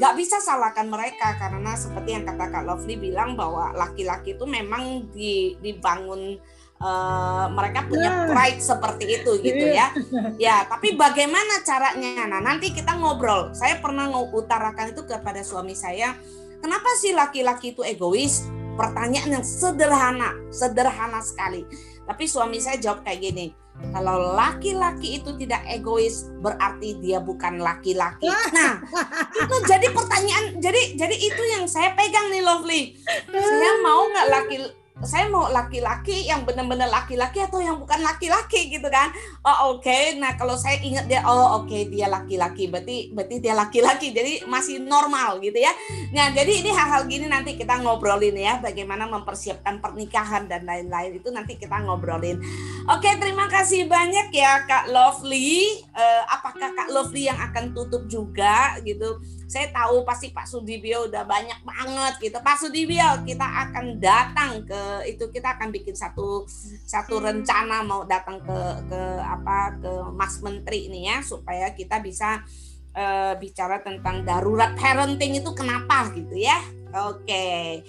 nggak uh, bisa salahkan mereka karena seperti yang kata Kak Lovely bilang bahwa laki-laki itu memang di, dibangun uh, mereka punya nah. pride seperti itu gitu ya. Ya, tapi bagaimana caranya? Nah, nanti kita ngobrol. Saya pernah ngutarakan itu kepada suami saya, kenapa sih laki-laki itu egois? Pertanyaan yang sederhana, sederhana sekali. Tapi suami saya jawab kayak gini, kalau laki-laki itu tidak egois berarti dia bukan laki-laki. Nah, itu jadi pertanyaan. Jadi jadi itu yang saya pegang nih Lovely. Saya mau nggak laki saya mau laki-laki yang benar-benar laki-laki atau yang bukan laki-laki gitu kan? Oh oke. Okay. nah kalau saya ingat dia oh oke okay, dia laki-laki. Berarti berarti dia laki-laki. Jadi masih normal gitu ya. Nah jadi ini hal-hal gini nanti kita ngobrolin ya. Bagaimana mempersiapkan pernikahan dan lain-lain. Itu nanti kita ngobrolin. Oke okay, terima kasih banyak ya kak Lovely. Uh, apakah kak Lovely yang akan tutup juga gitu saya tahu pasti Pak Sudibyo udah banyak banget gitu. Pak Sudibyo kita akan datang ke itu kita akan bikin satu satu rencana mau datang ke ke apa ke Mas Menteri ini ya supaya kita bisa uh, bicara tentang darurat parenting itu kenapa gitu ya. Oke,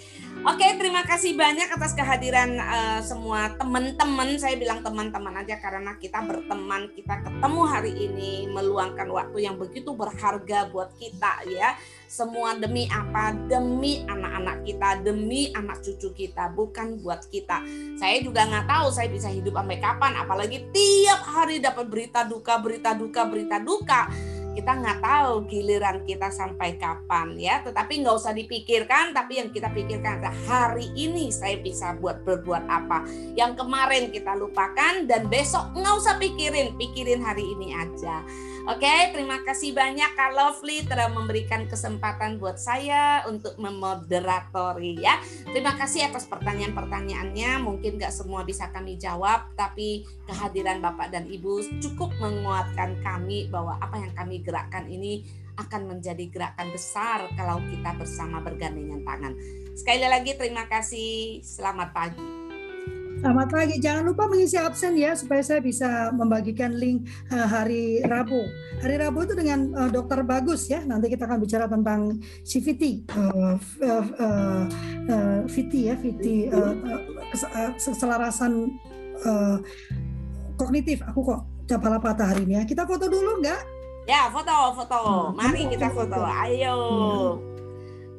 oke terima kasih banyak atas kehadiran uh, semua teman-teman. Saya bilang teman-teman aja karena kita berteman, kita ketemu hari ini meluangkan waktu yang begitu berharga buat kita ya. Semua demi apa? Demi anak-anak kita, demi anak cucu kita, bukan buat kita. Saya juga nggak tahu saya bisa hidup sampai kapan, apalagi tiap hari dapat berita duka, berita duka, berita duka kita nggak tahu giliran kita sampai kapan ya. Tetapi nggak usah dipikirkan, tapi yang kita pikirkan adalah hari ini saya bisa buat berbuat apa. Yang kemarin kita lupakan dan besok nggak usah pikirin, pikirin hari ini aja. Oke, terima kasih banyak Kak Lovely telah memberikan kesempatan buat saya untuk memoderatori ya. Terima kasih atas pertanyaan-pertanyaannya. Mungkin nggak semua bisa kami jawab, tapi kehadiran Bapak dan Ibu cukup menguatkan kami bahwa apa yang kami gerakkan ini akan menjadi gerakan besar kalau kita bersama bergandengan tangan. Sekali lagi terima kasih. Selamat pagi. Selamat pagi. Jangan lupa mengisi absen ya supaya saya bisa membagikan link uh, hari Rabu. Hari Rabu itu dengan uh, Dokter Bagus ya. Nanti kita akan bicara tentang CVT, uh, uh, uh, uh, VT ya, VT uh, uh, keselarasan uh, kognitif. Aku kok kepala patah hari ini ya. Kita foto dulu enggak? Ya, foto, foto. Mari kita foto. Ayo.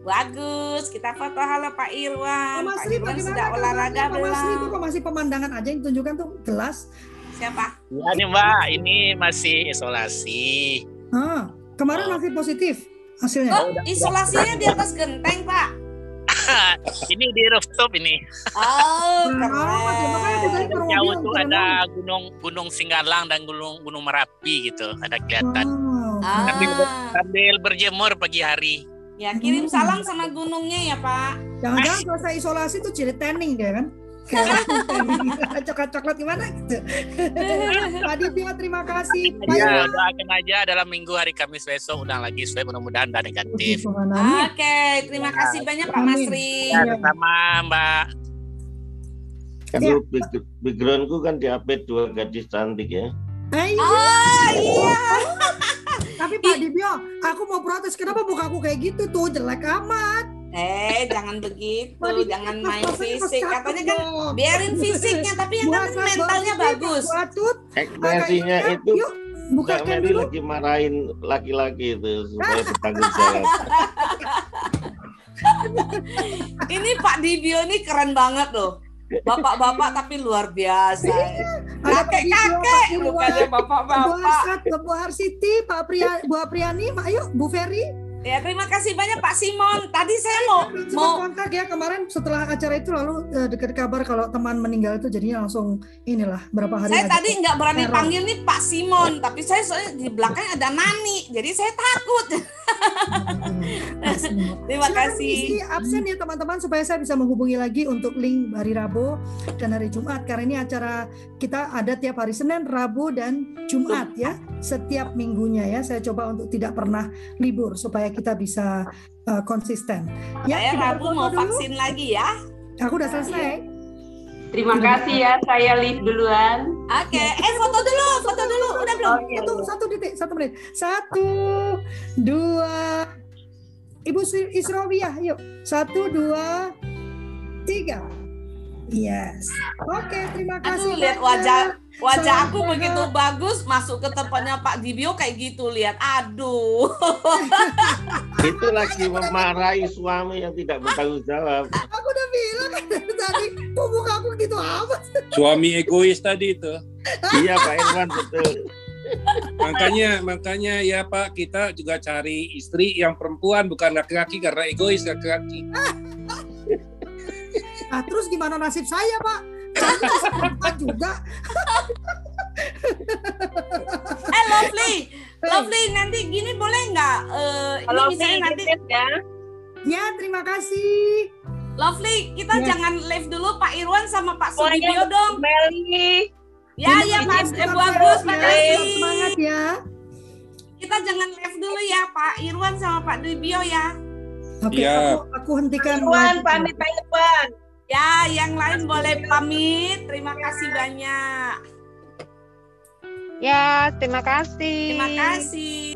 Bagus, kita foto halo Pak Irwan. Pak Mas Irwan sudah olahraga belum? Mas itu kok masih pemandangan aja yang tunjukkan tuh gelas. Siapa? Ya nih Mbak, ini masih isolasi. Ah, kemarin oh. masih positif hasilnya. Oh, isolasinya di atas genteng Pak. ini di rooftop ini. Oh, keren. Jauh tuh ada gunung Gunung Singgalang dan Gunung Gunung Merapi gitu, ada kelihatan. Oh. Ah. Sambil berjemur pagi hari. Ya kirim salam sama gunungnya ya Pak. Jangan-jangan selesai isolasi tuh ciri tanning dia kan? coklat-coklat gimana gitu. Pak Ditya terima kasih. Ya, doakan aja dalam minggu hari Kamis besok udah lagi swab mudah-mudahan udah negatif. Oke, terima kasih banyak Pak Masri. Ya, sama Mbak. Kalau ya. backgroundku kan diapit dua gadis cantik ya. Oh iya. Tapi Pak Dibio, aku mau protes kenapa muka aku kayak gitu tuh jelek amat. Eh, jangan begitu, jangan main fisik. Katanya kan biarin fisiknya, tapi yang kan mentalnya bagus. Ekspresinya itu yuk, bukan Mary lagi marahin laki-laki itu supaya bertanggung jawab. ini Pak Dibio ini keren banget loh. Bapak-bapak tapi luar biasa. Kakek-kakek bukannya bapak-bapak. Bu Harsiti, Pak Priya, Bu Apriani, ayo Bu Ferry. Ya terima kasih banyak Pak Simon. Tadi saya mau mau kontak ya kemarin setelah acara itu lalu uh, dekat kabar kalau teman meninggal itu jadinya langsung inilah berapa hari. Saya tadi nggak berani teror. panggil nih Pak Simon, tapi saya soalnya di belakang ada Nani, jadi saya takut. terima kasih. Isi absen ya teman-teman supaya saya bisa menghubungi lagi untuk link hari Rabu dan hari Jumat karena ini acara kita ada tiap hari Senin, Rabu dan Jumat ya setiap minggunya ya. Saya coba untuk tidak pernah libur supaya kita bisa uh, konsisten. Ya, saya Rabu mau dulu. vaksin lagi ya. Aku udah selesai. Terima kasih ya, saya live duluan. Oke, okay. eh foto dulu, foto dulu, udah belum? Okay. Satu, satu detik, satu menit. Satu, dua, Ibu Isrowiah, yuk. Satu, dua, tiga. Yes. Oke, okay, terima kasih. Aduh, lihat wajah Wajah aku begitu bagus masuk ke tempatnya Pak Dibio kayak gitu lihat. Aduh. Itu lagi memarahi suami yang tidak bertanggung jawab. Aku udah bilang kan tadi muka aku gitu amat. Suami egois tadi itu. iya Pak Irwan betul. makanya makanya ya Pak kita juga cari istri yang perempuan bukan laki-laki karena egois laki-laki. Nah, terus gimana nasib saya, Pak? Juga. eh Lovely, Lovely nanti gini boleh nggak? Uh, ini misalnya nanti ya. Ya terima kasih. Lovely, kita ya. jangan live dulu Pak Irwan sama Pak Sudibyo dong. Meli. Ya, ya Mas, eh, bagus, makasih. Semangat ya. Kita jangan live dulu ya Pak Irwan sama Pak Dibio ya. Oke, okay, ya. aku, aku hentikan. Irwan, pamit Pak Irwan. Ya, yang lain boleh pamit. Terima kasih banyak. Ya, terima kasih. Terima kasih.